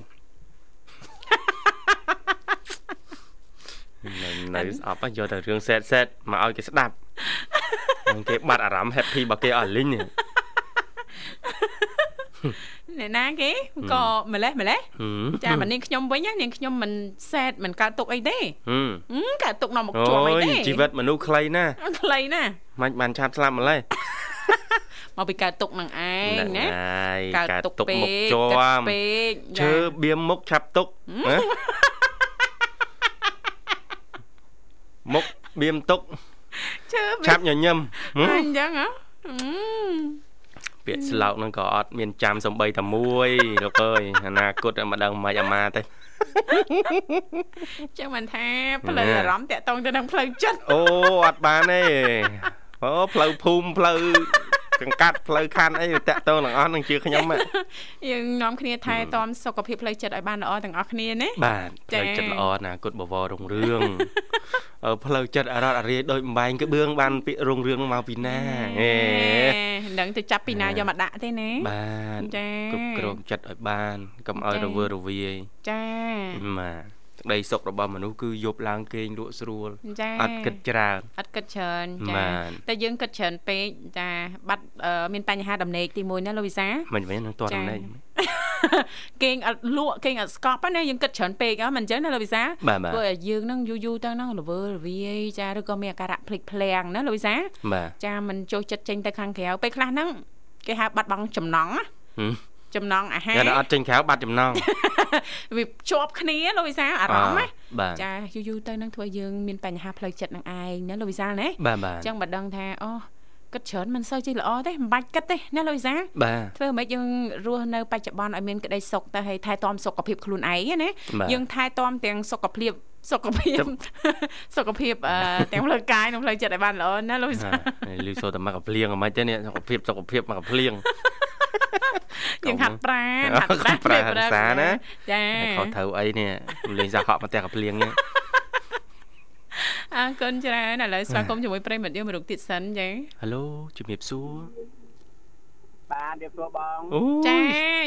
Speaker 8: នៅនៅស្អប់ហ៎យកតែរឿងសែតសែតមកឲ្យគេស្ដាប់នឹងគេបាត់អារម្មណ៍ happy របស់គេអស់លីងនេះ
Speaker 1: អ្នកណាគេក៏ម្លេះម្លេះ
Speaker 8: ហឹម
Speaker 1: ចាបើនាងខ្ញុំវិញណានាងខ្ញុំមិនសែតមិនកើតទុកអីទេ
Speaker 8: ហឹម
Speaker 1: ហឹមកើតទុកនាំមក
Speaker 8: អូ
Speaker 1: ជាប់អី
Speaker 8: យ
Speaker 1: ទេ
Speaker 8: ជីវិតមនុស្សខ្លីណាស់
Speaker 1: ខ្លីណា
Speaker 8: មិនបានឆាប់ស្លាប់ម្លេះ
Speaker 1: មកពីកើតទុកនឹងឯងណា
Speaker 8: ហើយ
Speaker 1: កើត
Speaker 8: កើត
Speaker 1: ទុក
Speaker 8: ទុក
Speaker 1: ពេ
Speaker 8: មុខ
Speaker 1: ក
Speaker 8: ជា
Speaker 1: គិត
Speaker 8: ប់
Speaker 1: ពេក
Speaker 8: ឈើបៀមមុខឆាប់ទុកណា មុខបៀមទុក
Speaker 1: ឈើ
Speaker 8: ឆាប់ញញឹមហឹម
Speaker 1: អញ្ចឹងហ៎អឺ
Speaker 8: ពាក្យស្លោកហ្នឹងក៏អត់មានចាំសំបីតែមួយលោកអើយអនាគតមិនដឹងមិនអាម៉ាទេ
Speaker 1: ចឹងមិនថាផ្លូវអារម្មណ៍តាក់តងទៅនឹងផ្លូវចិត្ត
Speaker 8: អូអត់បានទេអូផ្លូវភូមិផ្លូវ កង្កាត់ផ្លូវខណ្ឌអីតាក់ទងទាំងអស់នឹងជាខ្ញុំហ៎
Speaker 1: យើងនាំគ្នាថែទាំសុខភាពផ្លូវចិត្តឲ្យបានល្អទាំងអស់គ្នាណា
Speaker 8: បាទផ្លូវចិត្តល្អអនាគតបវររុងរឿងអឺផ្លូវចិត្តអរត់អរាយដូចបំបែងក្បឿងបានពាក្យរុងរឿងមកពីណាហេ
Speaker 1: មិនដឹងទៅចាប់ពីណាយកមកដាក់ទេណា
Speaker 8: បាទ
Speaker 1: ចា
Speaker 8: គ្រប់គ្រងចិត្តឲ្យបានកុំឲ្យ
Speaker 1: ចា
Speaker 8: រវើរវាយ
Speaker 1: ចា
Speaker 8: បាទ ក្តីសុខរបស់មនុស្សគឺយប់ឡើងគេងលក់ស្រួល
Speaker 1: ចា
Speaker 8: អត់គិតច្រើន
Speaker 1: អត់គិតច្រើនចា
Speaker 8: បាទ
Speaker 1: តែយើងគិតច្រើនពេកចាបាត់អឺមានបញ្ហាដំណេកទី1ណាលោកវិសា
Speaker 8: មិនវិញនឹងតន់ណែ
Speaker 1: គេងអត់លក់គេងអត់ស្កប់ណាយើងគិតច្រើនពេកហ៎មិនអញ្ចឹងណាលោកវិសា
Speaker 8: បាទបាទ
Speaker 1: ព្រោះឲ្យយើងហ្នឹងយូរយូរទៅហ្នឹងរវើរវាយចាឬក៏មានអាការៈភ្លេចភ្លាំងណាលោកវិសា
Speaker 8: បាទ
Speaker 1: ចាមិនចូលចិត្តចេញទៅខាងក្រៅពេលខ្លះហ្នឹងគេហៅបាត់បង់ចំណង់ណា
Speaker 8: ហឹម
Speaker 1: ចំណង់អាហារ
Speaker 8: គេអត់ចេញក្រៅបាត់ចំណង
Speaker 1: វាជាប់គ្នាលោកវិសាអារម្មណ៍ណា
Speaker 8: បាទ
Speaker 1: ចាយូរយូរទៅនឹងធ្វើឲ្យយើងមានបញ្ហាផ្លូវចិត្តនឹងឯងណាលោកវិសាលណា
Speaker 8: បាទបាទ
Speaker 1: អញ្ចឹងបើដឹងថាអូគិតច្រើនមិនសូវជាល្អទេមិនបាច់គិតទេណាលោកវិសាល
Speaker 8: បាទ
Speaker 1: ធ្វើម៉េចយើងរស់នៅបច្ចុប្បន្នឲ្យមានក្តីសុខទៅហើយថែទាំសុខភាពខ្លួនឯងណា
Speaker 8: បាទ
Speaker 1: យើងថែទាំទាំងសុខភាព សុខភាពសុខភាពអឺទាំងផ្លូវកាយនិងផ្លូវចិត្តឲ្យបានល្អណាលោកវិសាល
Speaker 8: ហើយលឺសូរតែមកកភ្លៀងអ្មិនទេនេះសុខភាពសុខភាពមកកភ្លៀង
Speaker 1: យើងហាត់ប្រាណ
Speaker 8: អូ
Speaker 1: ហាត់ប្រាណ
Speaker 8: ប្រាណ
Speaker 1: ពេលព្រឹក
Speaker 8: សាណា
Speaker 1: ចា
Speaker 8: ខុសត្រូវអីនេះលេងសាហក់មកតែកភ្លៀងនេះ
Speaker 1: អរគុណច្រើនឥឡូវស្វាគមន៍ជាមួយប្រិយមិត្តយើងមួយរូបទៀតសិនចា
Speaker 8: ហេឡូជំរាបសួរ
Speaker 10: បាទរៀបសួរបង
Speaker 8: អូ
Speaker 1: ចា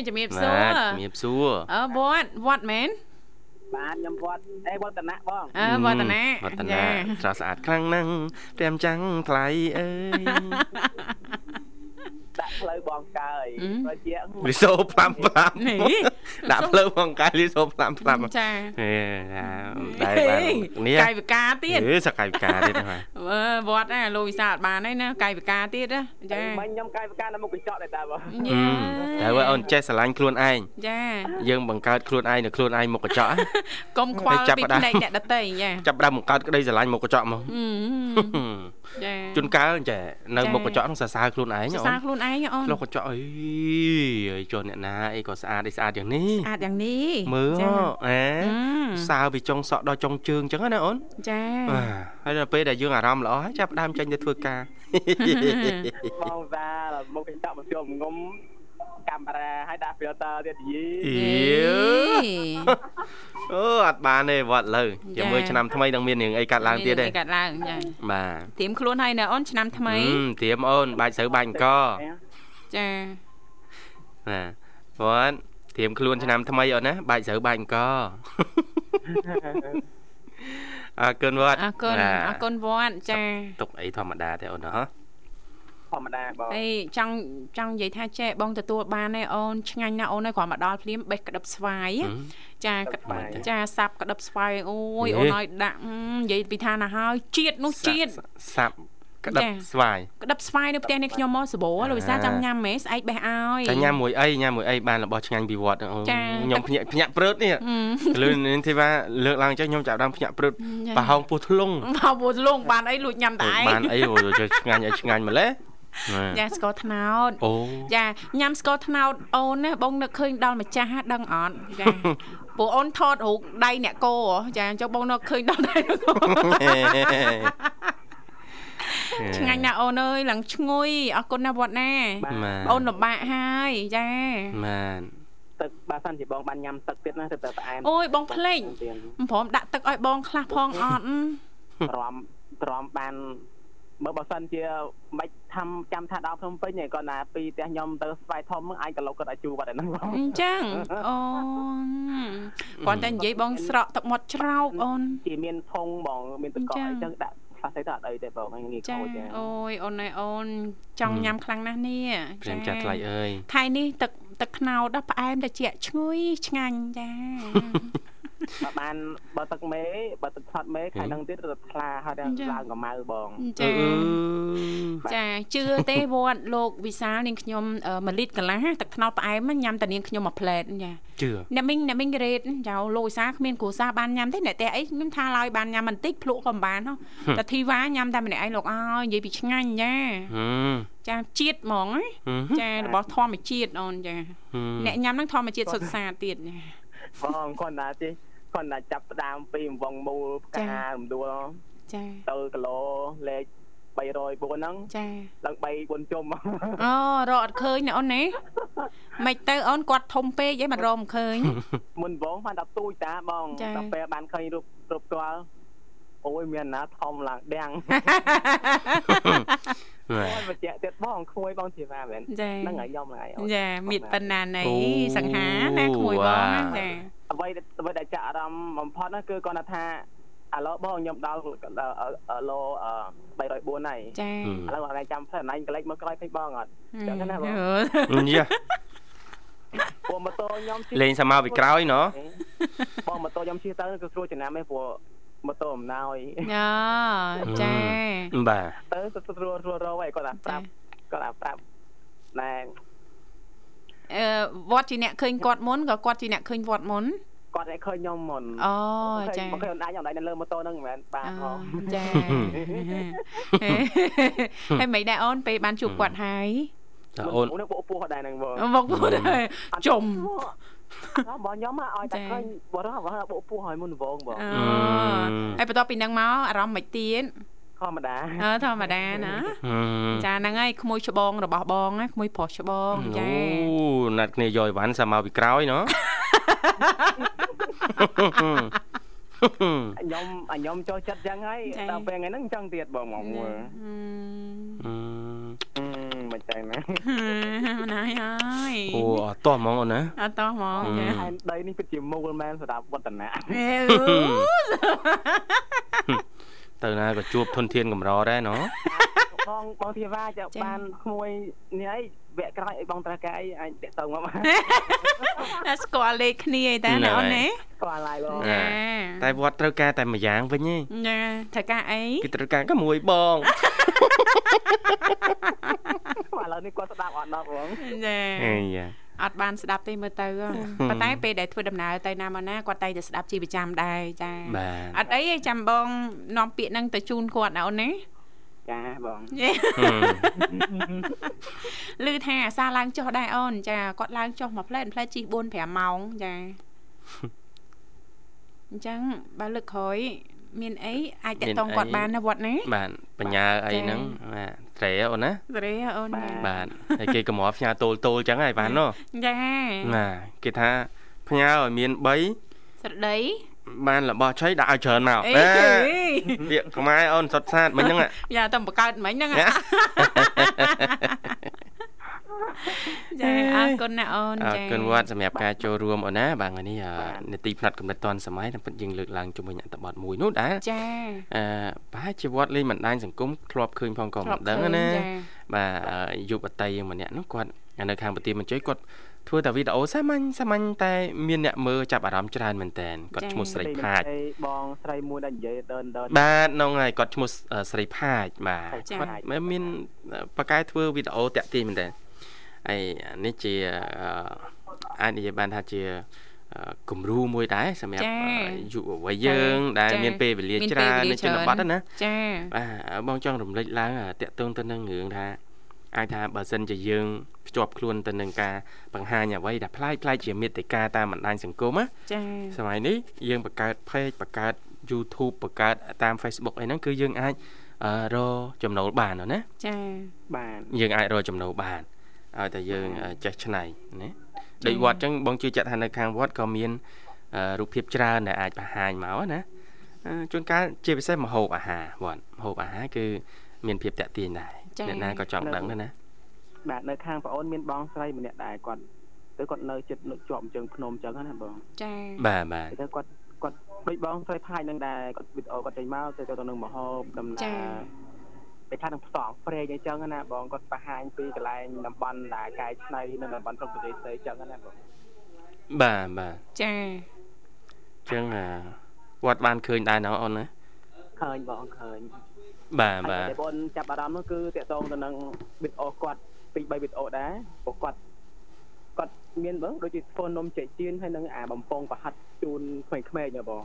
Speaker 1: ជំរាបសួរ
Speaker 8: បាទជំរាបសួរ
Speaker 1: អើវត្តវត្តមែន
Speaker 10: បាទខ្ញុំវត្តអេវឌ្ឍនៈបង
Speaker 1: អើវឌ្ឍនៈ
Speaker 8: វឌ្ឍនៈ
Speaker 1: ចា
Speaker 8: ស្រស់ស្អាតខ្លាំងណាស់ព្រាមចាំងថ្លៃអើយ
Speaker 10: ដាក់ផ្លូវបងកើយបើជា
Speaker 8: លីសូផ្លាំផ្លាំ
Speaker 1: នេះ
Speaker 8: ដាក់ភ្លើងបងកាយលីសូផ្លាំផ្លាំ
Speaker 1: ចា
Speaker 8: ហេដែរបាននេះ
Speaker 1: កាយវិការទៀត
Speaker 8: អឺសកាយវិការទៀតហ្នឹង
Speaker 1: អើវត្តណាលោកវិសាលអត់បានទេណាកាយវិការទៀតណាចា
Speaker 10: មិញខ្ញុំកាយវិការនៅមុខកញ្ចក់ដែរតាបង
Speaker 1: យ៉ា
Speaker 8: តែបើអូនចេះស្រឡាញ់ខ្លួនឯង
Speaker 1: ចា
Speaker 8: យើងបង្កើតខ្លួនឯងនៅខ្លួនឯងមុខកញ្ចក់
Speaker 1: កុំខ្វល់
Speaker 8: ចាប់
Speaker 1: ពី
Speaker 8: ផ្ដើម
Speaker 1: ផ្នែកអ្នកដតីចា
Speaker 8: ចាប់ផ្ដើមបង្កើតក្តីស្រឡាញ់មុខកញ្ចក់មក
Speaker 1: អឺចា
Speaker 8: ជួនកាលចេះនៅ
Speaker 1: ចា
Speaker 8: មុខកញ្ចក់ហ្នឹងសរសើរខ្លួនឯង
Speaker 1: សរ
Speaker 8: អូ
Speaker 1: សើ
Speaker 8: ន
Speaker 1: រខ្លួនឯងអូន
Speaker 8: លោកកញ្ចក់អីហើយចុះអ្នកណាអីក៏ស្អាតអីស្អាតយ៉ាងនេះ
Speaker 1: ស្អាតយ៉ាងនេះ
Speaker 8: មើល
Speaker 1: ចា
Speaker 8: អេ
Speaker 1: អឺ
Speaker 8: សើពីចុងសក់ដល់ចុងជើងអញ្ចឹងណាអូន
Speaker 1: ចា
Speaker 8: បាទហើយដល់ពេលដែលយើងអារម្មណ៍ល្អហើយចាប់ផ្ដើមចេញទៅធ្វើការ
Speaker 10: បងសាមុខកញ្ចក់មកជួបងុំ កាមេរ៉ាហើយដាក់ filter ទៀតយី
Speaker 8: អីអូអត់បានទេវត្តលើចាំមើលឆ្នាំថ្មីនឹងមានរឿងអីកាត់ឡើងទៀតទេ
Speaker 1: មានអីកាត់ឡើងចា
Speaker 8: បាទ
Speaker 1: ត្រៀមខ្លួនហើយណាអូនឆ្នាំថ្មី
Speaker 8: ហឹមត្រៀមអូនបាច់ស្រូវបាច់អង្គ
Speaker 1: ចា
Speaker 8: ណាវត្តត្រៀមខ្លួនឆ្នាំថ្មីអូនណាបាច់ស្រូវបាច់អង្គអរគុណវត្ត
Speaker 1: អរគុណ
Speaker 8: ណា
Speaker 1: អរគុណវត្តចា
Speaker 8: ទុកអីធម្មតាទេអូនណាហ៎
Speaker 10: ធម្មតាបង
Speaker 1: អីចង់ចង់និយាយថាចេះបងទទួលបានទេអូនឆ្ងាញ់ណាស់អូនហើយគ្រាន់មកដល់ភ្លាមបេះក្តឹបស្វាយចាក្តឹបចាសាប់ក្តឹបស្វាយអូយអូនឲ្យដាក់អឺនិយាយពីថាណាហើយជាតិនោះជាតិ
Speaker 8: សាប់ក្តឹប
Speaker 1: ចា
Speaker 8: ស្វាយ
Speaker 1: ក្តឹបស្វាយនៅផ្ទះនេះខ្ញុំមកសបោលោកវិសាចង់ញ៉ាំហ្មងស្អែកបេះឲ្យ
Speaker 8: តែញ៉ាំមួយអីញ៉ាំមួយអីបានរបស់ឆ្ងាញ់ពីវត្តអូ
Speaker 1: ចា
Speaker 8: ខ្ញុំភ្ញាក់ភ្ញាក់ព្រឹតនេះ
Speaker 1: អឺ
Speaker 8: លឿននាងធីវ៉ាលើកឡើងចុះខ្ញុំចាប់ដើមភ្ញាក់ព្រឹត
Speaker 1: ចា
Speaker 8: ប្រហោងពោះធ្លុង
Speaker 1: មកពូលងបានអីលួចញ៉ាំតែឯង
Speaker 8: បានអីអូចុះឆ្ងាញ់ឲ្យឆ្ងាញ់ម្លេះ ណា
Speaker 1: ចាស្ករត្នោត
Speaker 8: អូ
Speaker 1: ចាញ៉ាំស្ករត្នោតអូនណាបងនឹកឃើញដល់ម្ចាស់ហ่ะដឹងអត់ចាពួកអូនថតរូបដៃអ្នកគោហ៎ចាចុះបងនឹកឃើញដល់ដៃអ្នកគោឆ្ងាញ់ណាស់អូនអើយឡើងឈ្ងុយអរគុណណាស់វត្តណា
Speaker 8: បាទ
Speaker 1: អូនលំបាកហើយចា
Speaker 8: បាន
Speaker 10: ទឹកបើសិនជាបងបានញ៉ាំទឹកទៀតណាទៅតែផ្អែម
Speaker 1: អូយបងភ្លេចមិនព្រមដាក់ទឹកឲ្យបងខ្លះផងអត់
Speaker 10: ទ្រាំទ្រាំបានមើលបើសិនជាមិន ថចាំចាំថាដល់ភ្នំពេញឯងគាត់ណាពីផ្ទះខ្ញុំទៅស្វាយធំហ្នឹងអាចក៏លោកគាត់ឲ្យជួគាត់ឯហ្នឹងបង
Speaker 1: អញ្ចឹងអូគាត់តែនិយាយបងស្រក់ទឹកមាត់ច្រោកអូន
Speaker 10: ជាមានធុងបងមានទឹកកក
Speaker 1: ចា៎
Speaker 10: អញ្ចឹងដាក់ខ្លះទៅទៅអត់អីទេបងងាយ
Speaker 1: ចា
Speaker 10: ខូចទេ
Speaker 1: អូយអូនអើយអូនចង់ញ៉ាំខ្លាំងណាស់នេះ
Speaker 8: ព្រាមចាស់ថ្លៃអើយ
Speaker 1: ខែនេះទឹកទឹកខ្នោតដល់ផ្អែមត្រជាក់ឈ្ងុយឆ្ងាញ់ចា
Speaker 10: បើបានបើទឹកមេបើទឹកឆត់មេខែហ្នឹងទៀតទៅថ្លាហើយដល់ឡើងកម្ៅបង
Speaker 1: ចាចាជឿទេវត្តលោកវិសាលនាងខ្ញុំអឺមួយលីត្រកន្លះទឹកខ្នោតផ្អែមញ៉ាំតែនាងខ្ញុំមួយផ្លែតចា
Speaker 8: ជឿ
Speaker 1: អ្នកមីងអ្នកមីងរ៉េតចៅលោកវិសាលគ្មានគ្រួសារបានញ៉ាំទេអ្នកតែអីខ្ញុំថាឡើយបានញ៉ាំបន្តិចភ្លក់ក៏មិនបានហ៎តែធីវ៉ាញ៉ាំតែម្នាក់ឯងលោកអើយនិយាយពីឆ្ងាញ់ចា
Speaker 8: ហឹម
Speaker 1: ចាជាតិហ្មងណា
Speaker 8: ហឹម
Speaker 1: ចារបស់ធម្មជាតិអូនចា
Speaker 8: ហឹម
Speaker 1: អ្នកញ៉ាំហ្នឹងធម្មជាតិសុទ្ធសាធទៀតចា
Speaker 10: បងគាត់ណាទេ គាត់ណាចាប់ផ្ដើមពីវងមូលផ្ការំដួល
Speaker 1: ចា
Speaker 10: ទៅគីឡូលេខ304ហ្នឹង
Speaker 1: ចា
Speaker 10: ឡើង3 4ជុំ
Speaker 1: អូរកអត់ឃើញណាអូនណាមិនទៅអូនគាត់ធំពេកអីមិនរកមិនឃើញ
Speaker 10: មុនវងបានដល់ទូចតាបង
Speaker 1: ចា៎
Speaker 10: ដល់ពេលបានឃើញរូបរូបផ្ទាល់អូយមានណាធំឡើងដាំង
Speaker 8: ណែ
Speaker 10: អូយបញ្ជាក់ទៀតបងក្មួយបងធីវ៉ាមែន
Speaker 1: ចា
Speaker 10: ហ្នឹងហើយខ្ញុំហ្នឹងហើយអូន
Speaker 1: ចាមានប៉ុណ្ណាណី
Speaker 8: អូ
Speaker 1: សង្ហាណាក្មួយបងណា
Speaker 8: វ៉ា
Speaker 1: ចា
Speaker 10: អ្វីដែលអ្វីដែលចាក់អារម្មណ៍បំផុតហ្នឹងគឺគាត់ថាអាឡូបងខ្ញុំដល់អាឡូ304ហើយ
Speaker 1: ចា
Speaker 10: ឥឡូវថ្ងៃចាំផ្លែណៃកលេចមកក្រោយពេកបងអត់ចឹងណាបង
Speaker 8: យ៉ា
Speaker 10: ពួកម៉ូតូខ្ញុំជិះ
Speaker 8: លេងសាមកពីក្រោយណោះ
Speaker 10: បងម៉ូតូខ្ញុំជិះទៅគឺស្រួលចំណាំឯងព្រោះម៉ូតូអំណោយ
Speaker 1: អូចា
Speaker 8: បាទ
Speaker 10: ទៅទៅស្រួលស្រួលរកឯងគាត់ថាប្រាប់គាត់ថាប្រាប់ណែ
Speaker 1: អឺវត្តជាអ្នកឃើញគាត់មុនក៏គាត់ជាអ្នកឃើញវត្តមុន
Speaker 10: គាត់តែឃើញខ្ញុំមុន
Speaker 1: អូចា
Speaker 10: មកឃើញអនឡាញអនឡាញនៅលើម៉ូតូហ្នឹងមិនមែនបាទហ៎
Speaker 1: ចាហើយមិនដែរអូនពេលបានជួបគាត់ហើយ
Speaker 8: តើអូន
Speaker 10: នឹងបោកពោះដែរហ្នឹងបង
Speaker 1: មកពុតហើយជុំ
Speaker 10: អត់បងខ្ញុំមកឲ្យតែឃើញបងរស់បងបោកពោះឲ្យមុនវងបង
Speaker 1: អូហើយបន្ទាប់ពីនឹងមកអារម្មណ៍មិនទៀត
Speaker 10: ធម្មតា
Speaker 1: អឺធម្មតាណា
Speaker 8: ហឹម
Speaker 1: ចាហ្នឹងហើយក្មួយច្បងរបស់បងណាក្មួយប្រុសច្បងចា
Speaker 8: អូណាត់គ្នាយកអីវ៉ាន់សាមកពីក្រោយណោះ
Speaker 10: ខ្ញុំខ្ញុំចូលចិត្តចឹងហើយដល់ពេលថ្ងៃហ្នឹងអញ្ចឹងទៀតបងមកមើល
Speaker 8: ហឹម
Speaker 10: មិនចឹងណា
Speaker 1: មិនហើយហើយ
Speaker 8: អូអត់តោះហ្មងអូនណា
Speaker 1: អត់តោះហ្មងចា
Speaker 10: ហើយដីនេះពិតជាមូលមែនសម្រាប់វឌ្ឍនៈ
Speaker 1: អេ
Speaker 8: ទៅណាក៏ជួបធនធានកម្រដែរណោះ
Speaker 10: បងបងធីវ៉ាចាបានក្មួយនេះអី វគ្គក្រោយអីបងត្រូវការអីអាចតាក់ទងមកបាន
Speaker 1: តែស្គាល់លេខគ្នាឯតាណាអូនណា
Speaker 10: គាត់ឡាយបង
Speaker 1: ចា
Speaker 8: តែវត្តត្រូវការតែម្យ៉ាងវិញទេ
Speaker 1: ចាត្រូវការអី
Speaker 8: គេត្រូវការក្មួយបង
Speaker 10: ឥឡូវនេះគាត់ស្ដាប់អត់ដល់បង
Speaker 1: ចា
Speaker 8: អេយ៉ា
Speaker 1: អត់បានស្ដាប់ទេមើលទៅប៉ុន្តែពេលដែលធ្វើដំណើរទៅណាមកណាគាត់តែងតែស្ដាប់ជាប្រចាំដែរចា
Speaker 8: បាទ
Speaker 1: អត់អីទេចាំបងនាំពាក្យហ្នឹងទៅជូនគាត់ណាអូនណា
Speaker 10: ចាបង
Speaker 1: ឮថាអាសាឡើងចុះដែរអូនចាគាត់ឡើងចុះមួយផ្លែតផ្លែតជិះ4 5ម៉ោងចាអញ្ចឹងបើលើកក្រោយមានអីអាចតាក់ទងគាត់បានណាវត្តណា
Speaker 8: បាទបញ្ញាអីហ្នឹងបាទត្រេអូនណា
Speaker 1: សេរីអូនចា
Speaker 8: បាទហើយគេកម្រផ្ញើតូលតូលចឹងហើយបានណោះ
Speaker 1: ចា
Speaker 8: បាទគេថាផ្ញើឲ្យមាន3
Speaker 1: ស្រដី
Speaker 8: បានរបស់ឆៃដាក់ឲ្យច្រើនមក
Speaker 1: អេ
Speaker 8: អេពាក្យខ្មែរអូនសុតសាតមិញហ្នឹង
Speaker 1: យ៉ាតែបង្កើតមិញហ្នឹងចាអរគុណណាអូន
Speaker 8: អរ
Speaker 1: ចា
Speaker 8: គុណវត្តសម្រាប់ការចូលរួមអូនណាបាទថ្ងៃនេះនេតិផ្នែកកំណត់តនសម័យតាមពិតយើងលើកឡើងជាមួយអត្ថបទមួយនោះដែរ
Speaker 1: ចា
Speaker 8: អឺប្រហែលជាវត្តលេងបណ្ដាញសង្គមធ្លាប់ឃើញផងក៏មិនដឹងណា
Speaker 1: ចា
Speaker 8: បាទអឺយុវតីម្នាក់នោះគាត់នៅខាងប្រទេសមញ្ជ័យគាត់ ធ្វើតែវីដេអូសាមញ្ញសាមញ្ញតែមានអ្នកមើលចាប់អារម្មណ៍ច្រើនមែនតើគាត់ឈ្មោះស្រីផាច
Speaker 10: បងស្រីមួយដែលនិយាយដើរដើរ
Speaker 8: បាទហ្នឹងហើយគាត់ឈ្មោះស្រីផាចបាទ
Speaker 10: ចា៎
Speaker 8: គាត់មានបកកែធ្វើវីដេអូតាក់ទាញមែនតើហើយនេះជាអឺអាចនិយាយបានថាជាអឺគំរូមួយដែរសម្រាប់
Speaker 1: ចា៎
Speaker 8: អឺយុវវ័យយើងដែល
Speaker 1: ចា៎
Speaker 8: មានពេលវេលា
Speaker 1: មាន
Speaker 8: ច្រើន
Speaker 1: ពេលវេលា
Speaker 8: នៅជនបទ
Speaker 1: ច្រើន
Speaker 8: ហ្នឹងណា
Speaker 1: ចា
Speaker 8: បាទបងចង់រំលេចឡើងអាតាក់ទងទៅនឹងរឿងថា អាចថាបើសិនជាយើងភ្ជាប់ខ្លួនទៅនឹងការបង្ហាញអ្វីដែលប្លែកប្លែកជាមេតិកាតាមបណ្ដាញសង្គមណា
Speaker 1: ចា
Speaker 8: សម័យនេះយើងបង្កើត page បង្កើត YouTube បង្កើតតាម Facebook អីហ្នឹងគឺយើងអាចអឺរកចំណូលបានណា
Speaker 1: ចា
Speaker 10: បាទ
Speaker 8: យើងអាចរកចំណូលបានឲ្យតែយើងអឺចេះច្នៃណាដូចវត្តអញ្ចឹងបងជឿជាក់ថានៅខាងវត្តក៏មានអឺរូបភាពច្រើនដែលអាចបង្ហាញមកណាអឺជួនកាលជាពិសេសម្ហូបអាហារវត្តម្ហូបអាហារគឺអមានភាពតាក់ទាញដែរ អ្នកណាក៏ចង់ដឹងដែរណា
Speaker 10: បាទនៅខាងប្អូនមានបងស្រីម្នាក់ដែរគាត់ទៅគាត់នៅចិត្តនៅជាប់ជើងភ្នំអញ្ចឹងណាបង
Speaker 1: ចា
Speaker 8: បាទបាទ
Speaker 10: ទៅគាត់គាត់ដូចបងស្រីផាយនឹងដែរគាត់វីដេអូគាត់ចេញមកទៅទៅនឹងមហោបដំណើរពេលថានឹងផ្សងព្រែកអញ្ចឹងណាបងគាត់បង្ហាញពីកន្លែងតំបន់ដែលកែច្នៃនៅតំបន់ព្រំប្រទេសស្រីអញ្ចឹងណាបង
Speaker 8: បាទបាទ
Speaker 1: ចា
Speaker 8: អញ្ចឹងអាវត្តបានឃើញដែរណោះអូនណា
Speaker 10: ឃើញបងឃើញ
Speaker 8: បាទបាទ
Speaker 10: ហើយបងចាប់អារម្មណ៍នោះគឺតាក់ទងទៅនឹងវីដេអូគាត់ពីរបីវីដេអូដែរព្រោះគាត់គាត់មានបងដូចជាធ្វើនំចេកចៀនហើយនឹងអាបំពងប្រហិតជូនក្មេងៗណាបង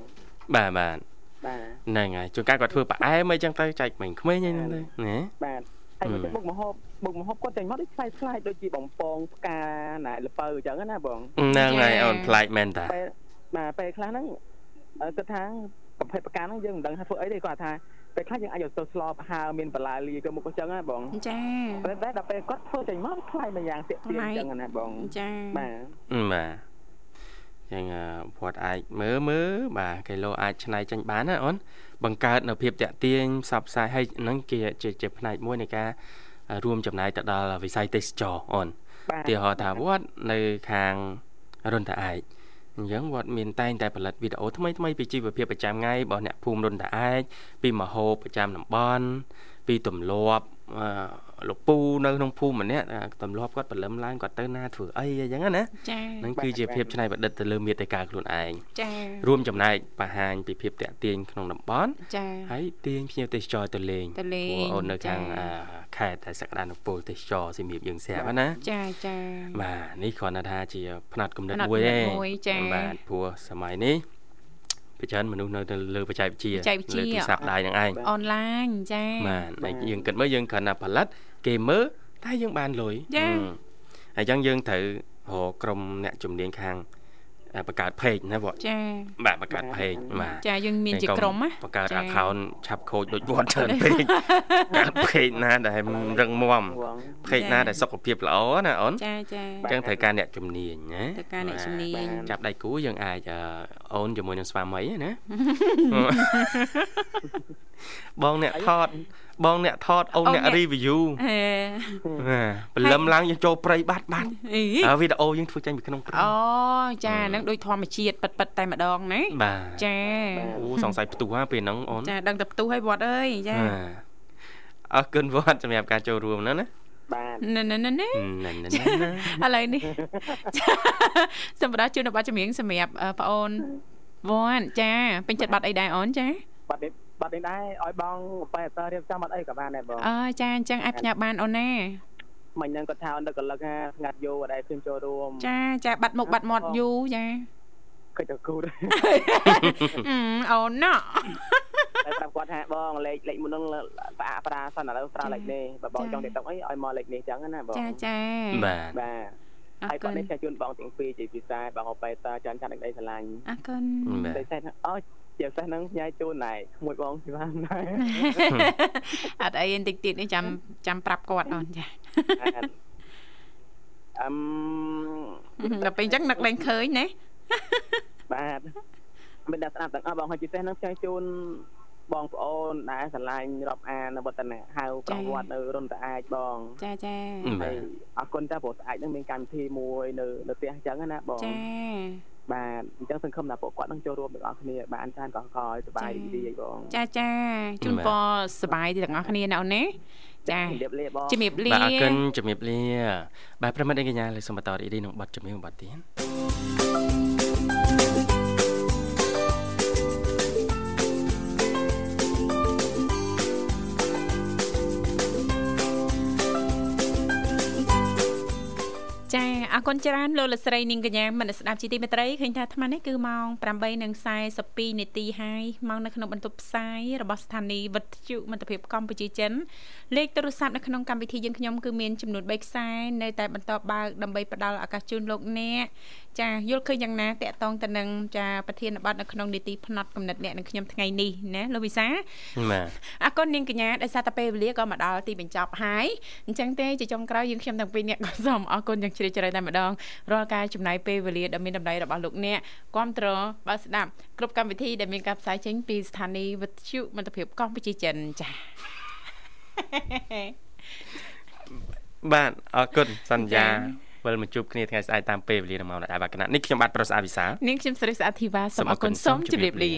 Speaker 8: បាទបាទ
Speaker 10: បាទ
Speaker 8: ហ្នឹងហើយជួនកាលគាត់ធ្វើផ្អែមអីចឹងទៅចែកក្មេងៗហ្នឹងទៅណា
Speaker 10: បាទហើយមកមុខមហូបមុខមហូបគាត់ចេញមកដូចខ្លាយខ្លាយដូចជាបំពងផ្កាណែលពៅអញ្ចឹងណាបង
Speaker 8: ហ្នឹងហើយអូនប្លែកមែនតា
Speaker 10: ពេលបាទពេលខ្លះហ្នឹងគិតថាប្រភេទផ្កាហ្នឹងយើងមិនដឹងថាធ្វើអីទេគាត់ថា ពេលខ្លះយើងអាចទៅស្លបហើមានបន្លាលីក៏មុខអញ្ចឹងណាបង
Speaker 1: ចា
Speaker 10: តែដល់ពេលគាត់ធ្វើចេញមកខ្លាយមួយយ៉ាងទៀកទៀកអញ្ចឹងណាបង
Speaker 1: ចា
Speaker 10: បាទ
Speaker 8: បាទចឹងវត្តអាចមើលមើលបាទគីឡូអាចឆ្នៃចេញបានណាអូនបង្កើតនៅភាពតាក់ទាញផ្សព្វផ្សាយឲ្យហ្នឹងជាជាផ្នែកមួយនៃការរួមចំណាយទៅដល់វិស័យទេសចរអូនទីហោថាវត្តនៅខាងរុនតាឯក អញ្ចឹងវត្តមានតែងតែផលិតវីដេអូថ្មីថ្មីពីជីវភាពប្រចាំថ្ងៃរបស់អ្នកភូមិរុនតាឯកពីមហោបប្រចាំតំបន់ពីទម្លាប់ លោកពូនៅក្នុងភូមិម្នាក់ទម្លាប់គាត់បលឹមឡើងគាត់ទៅណាធ្វើអីអញ្ចឹងណា
Speaker 1: ចា
Speaker 8: ហ្នឹងគឺជាភាពច្នៃប្រឌិតទៅលើមេតិកាខ្លួនឯង
Speaker 1: ចា
Speaker 8: រួមចំណែកបង្ហាញពីភាពតាក់ទាញក្នុងតំបន់
Speaker 1: ចា
Speaker 8: ហើយទាញភ្ញៀវទេសចរទៅលេង
Speaker 1: ទៅលេង
Speaker 8: ព្រោះអូននៅខាង
Speaker 1: ចា
Speaker 8: អាខេត្តតែសក្តានុពលទេសចរសៀមរាបយើងស្រាប់ណា
Speaker 1: ចាចា
Speaker 8: បាទនេះគ្រាន់តែថាជាផ្នែកកំណត់
Speaker 1: ផ្នែក
Speaker 8: មួយ
Speaker 1: កំណ
Speaker 8: ទេ
Speaker 1: ត់មួយចា
Speaker 8: បាទព្រោះសម័យនេះប្រចាំមនុស្សនៅទៅលើបច្ចេកវិទ្យា
Speaker 1: បច្ចេកវិទ្យា
Speaker 8: លើទូរស័ព្ទដៃហ្នឹងឯង
Speaker 1: អនឡាញចា
Speaker 8: បាទហើយយើងគិតមើលយើងគ្រាន់តែផលិត គេមើលតែយើងបានលុយ
Speaker 1: ចា
Speaker 8: ហឹមហើយអញ្ចឹងយើងត្រូវរកក្រុមអ្នកជំនាញខាងអ่าបង្កើត page ណាបង
Speaker 1: ចា
Speaker 8: បាទបង្កើត page បាទ
Speaker 1: ចាយើងមានជា
Speaker 8: ហើយកុំ
Speaker 1: ក្រុមណា
Speaker 8: បង្កើត
Speaker 1: ចា
Speaker 8: account ឆាប់ខូចដូចវត្តច្រើនពេកកើត page ណាដែលរឹងមាំ page ណាដែលសុខភាពល្អណាអូន
Speaker 1: ចាចា
Speaker 8: អញ្ចឹងត្រូវការអ្នកជំនាញណា
Speaker 1: ត្រូវការអ្នកជំនាញ
Speaker 8: ចាប់ដៃគូយើងអាចអឺអូនជាមួយនឹងស្វាមីណាបងអ្នកថត បងអ្នកថតអូន
Speaker 1: អូន
Speaker 8: អ្នក
Speaker 1: អ្នក
Speaker 8: review
Speaker 1: ហេ
Speaker 8: ព្រលឹមឡើងយើងចូលព្រៃបាត់បាត់
Speaker 1: អី
Speaker 8: ហើយវីដេអូយើងធ្វើចេញពីក្នុងព្រៃ
Speaker 1: អូចាហ្នឹងដូចធម្មជាតិប៉ិតប៉ិតតែម្ដងណា
Speaker 8: បាទ
Speaker 1: ចា
Speaker 8: អូសង្ស័យផ្ទុះហ่าពេលហ្នឹងអូន
Speaker 1: ចាដឹងតែផ្ទុះឲ្យវត្តអើយចា
Speaker 8: បាទអរគុណវត្តសម្រាប់ការចូលរួមហ្នឹងណា
Speaker 10: បាទ
Speaker 1: ណែណែណែណែ
Speaker 8: ណែណែណែណា
Speaker 1: ឥឡូវនេះសម្រាប់ជូនប័ណ្ណចម្រៀងសម្រាប់អឺប្អូនវត្តចាពេញចិត្តបាត់អីដែរអូនចា
Speaker 10: បាត់នេះ បាត់នេះដែរឲ្យបងបែអតរៀបចំបាត់អីក៏បានដែរបង
Speaker 1: អើចាអញ្ចឹងអាចផ្ញើបានអូនណា
Speaker 10: មិញហ្នឹងគាត់ថានឹកកលឹកថាស្ងាត់យោអត់ដែរឃើញចូលរួម
Speaker 1: ចាចាបាត់មុខបាត់មាត់យូរចា
Speaker 10: ឃើញទៅគូដែរ
Speaker 1: អឺអូនណោះ
Speaker 10: តែប្រាប់គាត់ថាបងលេខលេខមុនហ្នឹងផ្អាកប្រាសិនឥឡូវប្រើលេខនេះបើបងចង់ TikTok អីឲ្យមកលេខនេះចឹងណាបង
Speaker 1: ចាចា
Speaker 8: បាទ
Speaker 10: បាទ
Speaker 1: អ
Speaker 10: ហើយ
Speaker 1: រ
Speaker 10: បា
Speaker 1: គុ
Speaker 10: ត់
Speaker 1: ណ
Speaker 10: នេះខ្ញុំជូនបងទាំងពីរជាពិសេសបងអបេតាចាន់ចាន់ដឹកដីស្រឡាញ់
Speaker 1: អរគុណ
Speaker 8: បាទ
Speaker 10: តែសេះអូ ជាពិសេសហ្នឹងញ៉ៃជូនណែក្មួយបងជីវ៉ានដែរ
Speaker 1: អត់អីទេតិចទៀតនេះចាំចាំប្រាប់គាត់អូនចា
Speaker 10: អឹម
Speaker 1: ដល់ពេលអញ្ចឹងនឹកលែងឃើញណា
Speaker 10: បាទមិនដាក់ស្ដាប់ទាំងអស់បងហើយពិសេសហ្នឹងចង់ជូនបងប្អូនដែលស្រឡាញ់រាប់អាននៅវឌ្ឍនៈហៅប្រវត្តិនៅរុនតាអាចបង
Speaker 1: ចាចា
Speaker 8: បា
Speaker 10: ហើយ
Speaker 8: ទ
Speaker 10: អរគុណតាព្រោះស្អាតហ្នឹងមានកម្មវិធីមួយនៅនៅផ្ទះអញ្ចឹងណាបង
Speaker 1: ចា
Speaker 10: បាទអញ្ចឹងសង្ឃឹមថាពួកគាត់នឹងចូលរួមទាំងអស់គ្នាបានច្រើនកកកឲ្យសប្បាយរីករាយបង
Speaker 1: ចាចាជូនពរសប្បាយទាំងអស់គ្នាណាអូនណាចា
Speaker 10: ជំរាបលាបង
Speaker 1: ជំរាបលា
Speaker 8: បាទអរគុណជំរាបលាបាទប្រិមត្តឯកញ្ញាលើសូមបន្តរីករាយនឹងប័ណ្ណជំនឿប័ណ្ណទៀត
Speaker 1: អរគុណច្រើនលោកលកស្រីនាងកញ្ញាមនស្សស្ដាប់ជីទីមេត្រីឃើញថាអាត្មានេះគឺម៉ោង8:42នាទីហើយម៉ោងនៅក្នុងបន្ទប់ផ្សាយរបស់ស្ថានីយ៍វិទ្យុមិត្តភាពកម្ពុជាចិនលេខទូរស័ព្ទនៅក្នុងកម្មវិធីយើងខ្ញុំគឺមានចំនួន3ខ្សែនៅតែបន្តបើកដើម្បីផ្ដល់ឱកាសជូនលោកអ្នក ចាយល់ឃើញយ៉ាងណាតកតងទៅនឹងចាប្រធានបទនៅក្នុងនីតិផ្នែកកំណត់អ្នកនឹងខ្ញុំថ្ងៃនេះណាលោកវិសា
Speaker 8: បាទ
Speaker 1: អរគុណនាងកញ្ញាដែលសារតែពេលវេលាក៏មកដល់ទីបញ្ចប់ហើយអញ្ចឹងទេជាចុងក្រោយយើងខ្ញុំទាំងពីរអ្នកក៏សូមអរគុណយ៉ាងជ្រាលជ្រៅតែម្ដងរាល់ការចំណាយពេលវេលាដ៏មានតម្លៃរបស់លោកអ្នកគាំទ្របើស្ដាប់គ្រប់កម្មវិធីដែលមានការផ្សាយចេញពីស្ថានីយ៍វិទ្យុមិត្តភាពកម្ពុជាចិនចា៎
Speaker 8: បាទអរគុណសន្យា វិលមកជួបគ្នាថ្ងៃស្អែកតាមពេលវេលានៅម៉ោងដែលបានកណាត់នេះខ្ញុំបាទប្រុសអាវិសាល
Speaker 1: នាងខ្ញុំស្រីស្អាតធីវ៉ាសូមអរគុណសូមជម្រាបលា